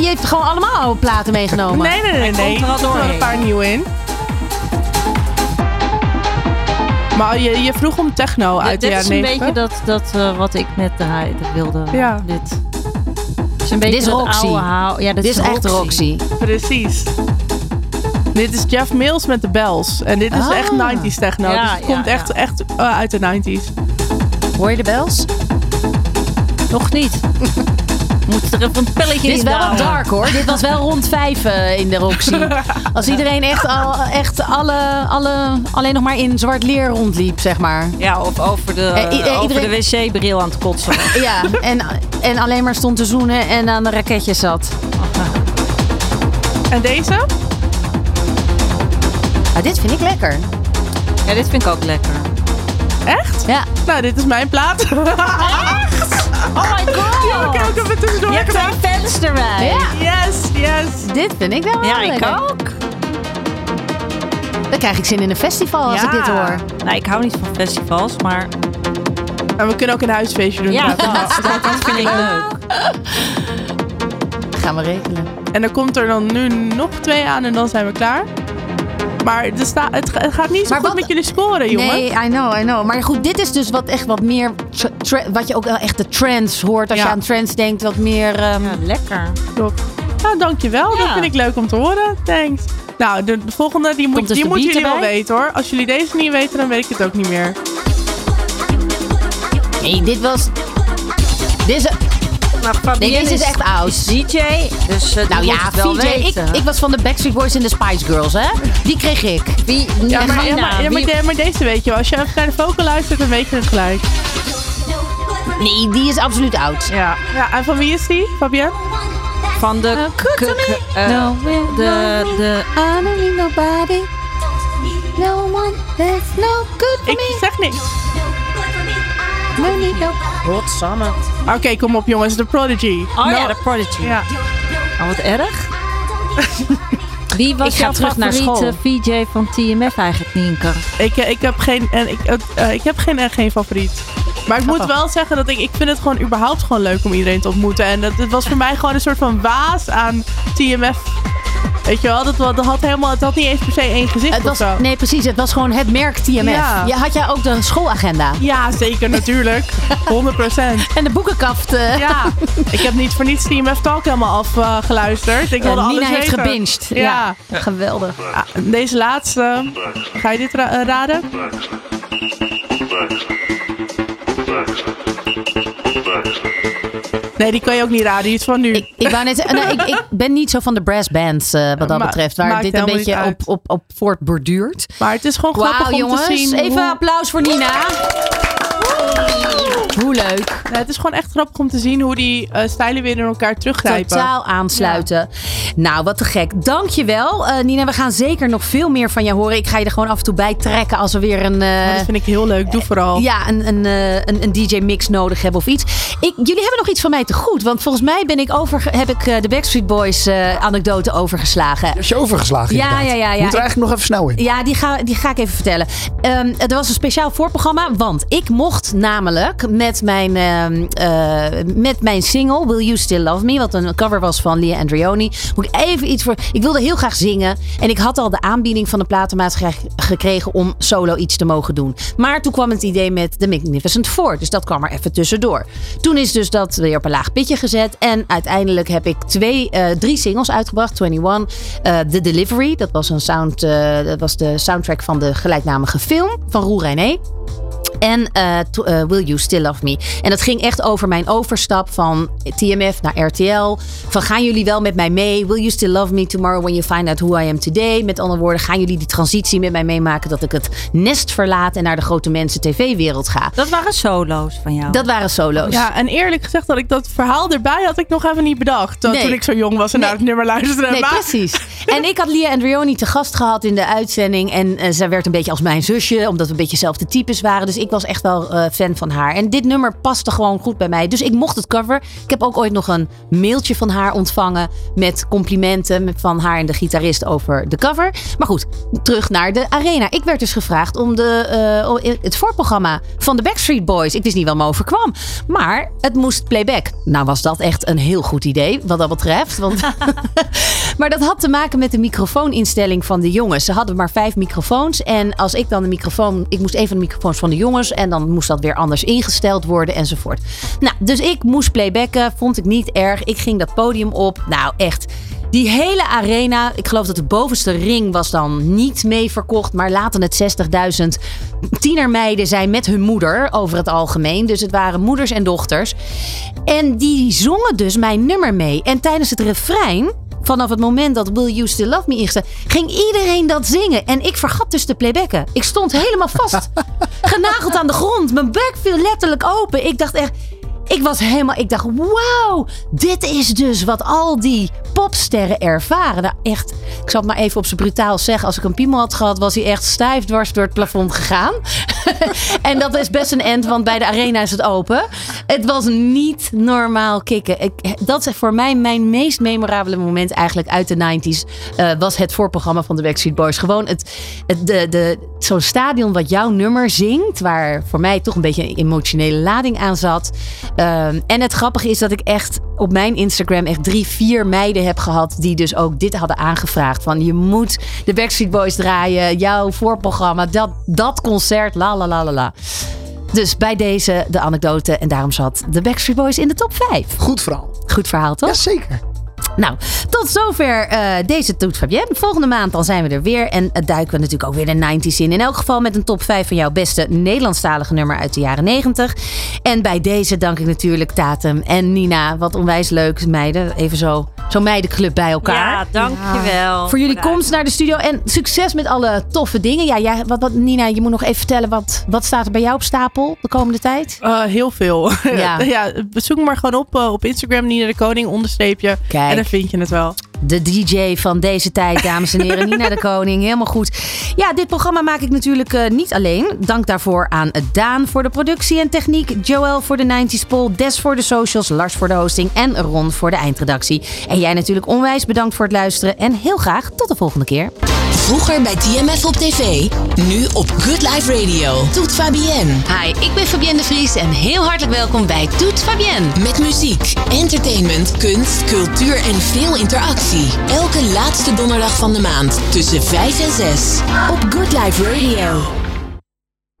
Je heeft gewoon allemaal oude platen meegenomen. Nee, nee, nee. nee. komt er al Er zitten wel een paar nieuwe in. Maar je, je vroeg om techno Ja, uit de dit is jaren een 90. beetje dat, dat eh, wat ik net draaide, wilde. Ja. Dit. Het is een beetje Dit is dat Roxy. Ja, dit, Dit is echt Roxy. Precies. Dit is Jeff Mills met de Bells. En dit is Ah. echt 90s techno. Ja, dus het ja, komt ja. echt, echt eh, uit de 90s. Hoor je de bels? Nog niet. [laughs] Moet er even een pelletje Dit is in wel wat dark hoor. Dit was wel rond vijf eh, in de Roxy. [laughs] Als iedereen echt, al, echt alle, alle, alleen nog maar in zwart leer rondliep, zeg maar. Ja, of over de, Eh, eh, over de wc-bril aan het kotsen. [laughs] Ja, en, en alleen maar stond te zoenen en aan de raketjes zat. En deze? Ah, dit vind ik lekker. Ja, dit vind ik ook lekker. Echt? Ja. Nou, dit is mijn plaat. [laughs] Echt? Oh my [laughs] god. Die heb ik ook even tussendoor Je hebt twee fans erbij. Ja. Yes, yes. Dit vind ik wel wel Ja, ik lekker. ook. Dan krijg ik zin in een festival als Ja. ik dit hoor. Nou, ik hou niet van festivals, maar En we kunnen ook een huisfeestje doen. ja, [laughs] dat, dat vind ik leuk. Gaan we regelen. En dan komt er dan nu nog twee aan en dan zijn we klaar. Maar er sta, het, ga- het gaat niet zo Maar goed wat- met jullie scoren, jongen. Nee, I know, I know. Maar goed, dit is dus wat echt wat meer... tra- tra- wat je ook wel echt de trends hoort. Als Ja. je aan trends denkt, wat meer... ehm, Ja, lekker. Top. Nou, dankjewel. Dat vind ik leuk om te horen. Thanks. Nou, de, de volgende, die, moet, dus die moeten jullie wel weten hoor. Als jullie deze niet weten, dan weet ik het ook niet meer. Nee, dit was... Dit is, Nou, nee, deze is echt oud. DJ, dus eh, Nou ja, het wel VJ, ik, weten. ik was van de Backstreet Boys en de Spice Girls, hè? Die kreeg ik. Wie, Ja, maar, ja, maar, ja, maar, wie- de- maar deze weet je wel. Als je even naar de vocal luistert, dan weet je het gelijk. Nee, die is absoluut oud. Ja. ja en van wie is die, Fabienne? van de... k- k- eh, No, de, de, I don't need nobody. No one that's no good for Ik me. zeg niks. Need no... Godsamme. Oké, kom op jongens. The Prodigy. Oh ja, de Prodigy. Ja. Oh, wat erg. [laughs] Wie was Ik ga jouw terug naar favoriete VJ van TMF eigenlijk, Nienke? Ik, eh, ik heb geen, en ik, eh, eh, ik heb geen, eh, geen favoriet. Maar ik moet wel zeggen dat ik, ik vind het gewoon überhaupt gewoon leuk om iedereen te ontmoeten. En dat, het was voor mij gewoon een soort van waas aan TMF. Weet je wel, dat, dat had helemaal, het had niet eens per se één gezicht Het of was, zo. nee, precies. Het was gewoon het merk TMF. Ja. Je had jij ook de schoolagenda. Ja, zeker natuurlijk. [laughs] 100%. En de boekenkaft. eh. Ja, ik heb niet voor niets TMF Talk helemaal afgeluisterd. ik wilde Eh, alles Nina heeft weten. gebinged. Ja. Ja. Geweldig. Ah, Deze laatste, ga je dit ra- eh, raden? Nee, die kan je ook niet raden. Die is van nu. Ik, ik, net, nou, ik, ik ben niet zo van de brass bands eh, wat dat Ma- betreft. Waar dit een beetje op, op, op voortborduurt. Maar het is gewoon grappig Wauw om jongens, te zien. even hoe- applaus voor Nina. Hoe leuk. Het is gewoon echt grappig om te zien hoe die eh, stijlen weer in elkaar teruggrijpen. Totaal aansluiten. Nou, wat te gek. Dankjewel. eh Nina, we gaan zeker nog veel meer van jou horen. Ik ga je er gewoon af en toe bij trekken als we weer een... eh, dat vind ik heel leuk. Doe vooral. Ja, een, een, eh, een, een DJ-mix nodig hebben of iets. Ik, jullie hebben nog iets van mij te goed. Want volgens mij ben ik over, heb ik eh, de Backstreet Boys eh, anekdote overgeslagen. Is je overgeslagen Ja, inderdaad. ja, ja, ja. Moet er eigenlijk nog even snel in. Ja, die ga, die ga ik even vertellen. Ehm, er was een speciaal voorprogramma. Want ik mocht namelijk met mijn, ehm, eh, met mijn single Will You Still Love Me. Wat een cover was van Lia Andrioni. Moet ik even iets voor... Ik wilde heel graag zingen. En ik had al de aanbieding van de platenmaatschappij gekregen om solo iets te mogen doen. Maar toen kwam het idee met The Magnificent Four. Dus dat kwam er even tussendoor. Toen is dus dat weer op een laag pitje gezet. En uiteindelijk heb ik twee, eh, drie singles uitgebracht. 21. eh The Delivery. Dat was, een sound, dat was de soundtrack van de gelijknamige film van Roel René. En eh, to- eh, Will You Still Love Me. En dat ging echt over mijn overstap van TMF naar RTL. Van gaan jullie wel met mij mee? Will you still love me tomorrow when you find out who I am today? Met andere woorden, gaan jullie die transitie met mij meemaken dat ik het nest verlaat en naar de grote mensen tv-wereld ga? Dat waren solo's van jou. Dat waren solo's. Ja, en eerlijk gezegd dat ik dat verhaal erbij had ik nog even niet bedacht. Nee. Toen ik zo jong was en naar het nummer luisterde. Nee, maar, precies. [laughs] En ik had Lia Andrioni te gast gehad in de uitzending. En eh, zij werd een beetje als mijn zusje, omdat we een beetje dezelfde types waren. Dus ik was echt wel eh, fan van haar. En dit nummer paste gewoon goed bij mij. Dus ik mocht het cover. Ik heb ook ooit nog een mailtje van haar ontvangen met complimenten van haar en de gitarist over de cover. Maar goed, terug naar de arena. Ik werd dus gevraagd om de, eh, het voorprogramma van de Backstreet Boys. Ik wist niet wat me overkwam. Maar het moest playback. Nou was dat echt een heel goed idee wat dat betreft. Want [laughs] maar dat had te maken met de microfooninstelling van de jongens. Ze hadden maar vijf microfoons. En als ik dan de microfoon. Ik moest even de microfoons van de jongens. En dan moest dat weer anders ingesteld worden enzovoort. Nou, dus ik moest playbacken. Vond ik niet erg. Ik ging dat podium op. Nou, echt. Die hele arena, ik geloof dat de bovenste ring was dan niet mee verkocht, maar laten het 60.000 tienermeiden zijn met hun moeder over het algemeen. Dus het waren moeders en dochters. En die zongen dus mijn nummer mee. En tijdens het refrein, vanaf het moment dat Will You Still Love Me ingezet, ging iedereen dat zingen. En ik vergat dus te playbacken. Ik stond helemaal vast, [laughs] genageld aan de grond. Mijn bek viel letterlijk open. Ik dacht echt, ik was helemaal, ik dacht, wauw, dit is dus wat al die popsterren ervaren. Nou, echt, ik zal het maar even op zijn brutaal zeggen. Als ik een piemel had gehad, was hij echt stijf dwars door het plafond gegaan. [laughs] en dat is best een end, want bij de arena is het open. Het was niet normaal kicken. Dat is voor mij mijn meest memorabele moment eigenlijk uit de 90s. eh, was het voorprogramma van de Backstreet Boys. Gewoon het, het, de, de, zo'n stadion wat jouw nummer zingt. Waar voor mij toch een beetje een emotionele lading aan zat. Ehm, en het grappige is dat ik echt op mijn Instagram echt drie, vier meiden heb gehad. Die dus ook dit hadden aangevraagd. Van je moet de Backstreet Boys draaien. Jouw voorprogramma. Dat, dat concert. La la la la la. Dus bij deze de anekdote. En daarom zat de Backstreet Boys in de top 5. Goed verhaal. Goed verhaal, toch? Jazeker. Nou, tot zover eh, deze Toet Fabienne. Volgende maand dan zijn we er weer. En uh, duiken we natuurlijk ook weer de 90s in. In elk geval met een top 5 van jouw beste Nederlandstalige nummer uit de jaren 90. En bij deze dank ik natuurlijk Tatum en Nina. Wat onwijs leuk, meiden. Even zo, zo'n meidenclub bij elkaar. Ja, dankjewel. Voor jullie komst naar de studio. En succes met alle toffe dingen. Ja, jij, wat, wat, Nina, je moet nog even vertellen. Wat, wat staat er bij jou op stapel de komende tijd? Eh, heel veel. Ja. [laughs] ja, zoek me maar gewoon op eh, op Instagram. Nina de Koning, onderstreepje. Kijk. En vind je het wel. De DJ van deze tijd, dames en heren. Nina de Koning, helemaal goed. Ja, dit programma maak ik natuurlijk eh, niet alleen. Dank daarvoor aan Daan voor de productie en techniek. Joël voor de 90s poll. Des voor de socials. Lars voor de hosting. En Ron voor de eindredactie. En jij natuurlijk onwijs bedankt voor het luisteren. En heel graag tot de volgende keer. Vroeger bij TMF op tv, nu op Good Life Radio. Toet Fabienne. Hi, ik ben Fabienne de Vries en heel hartelijk welkom bij Toet Fabienne. Met muziek, entertainment, kunst, cultuur en veel interactie. Elke laatste donderdag van de maand tussen 5 en 6 op Good Life Radio.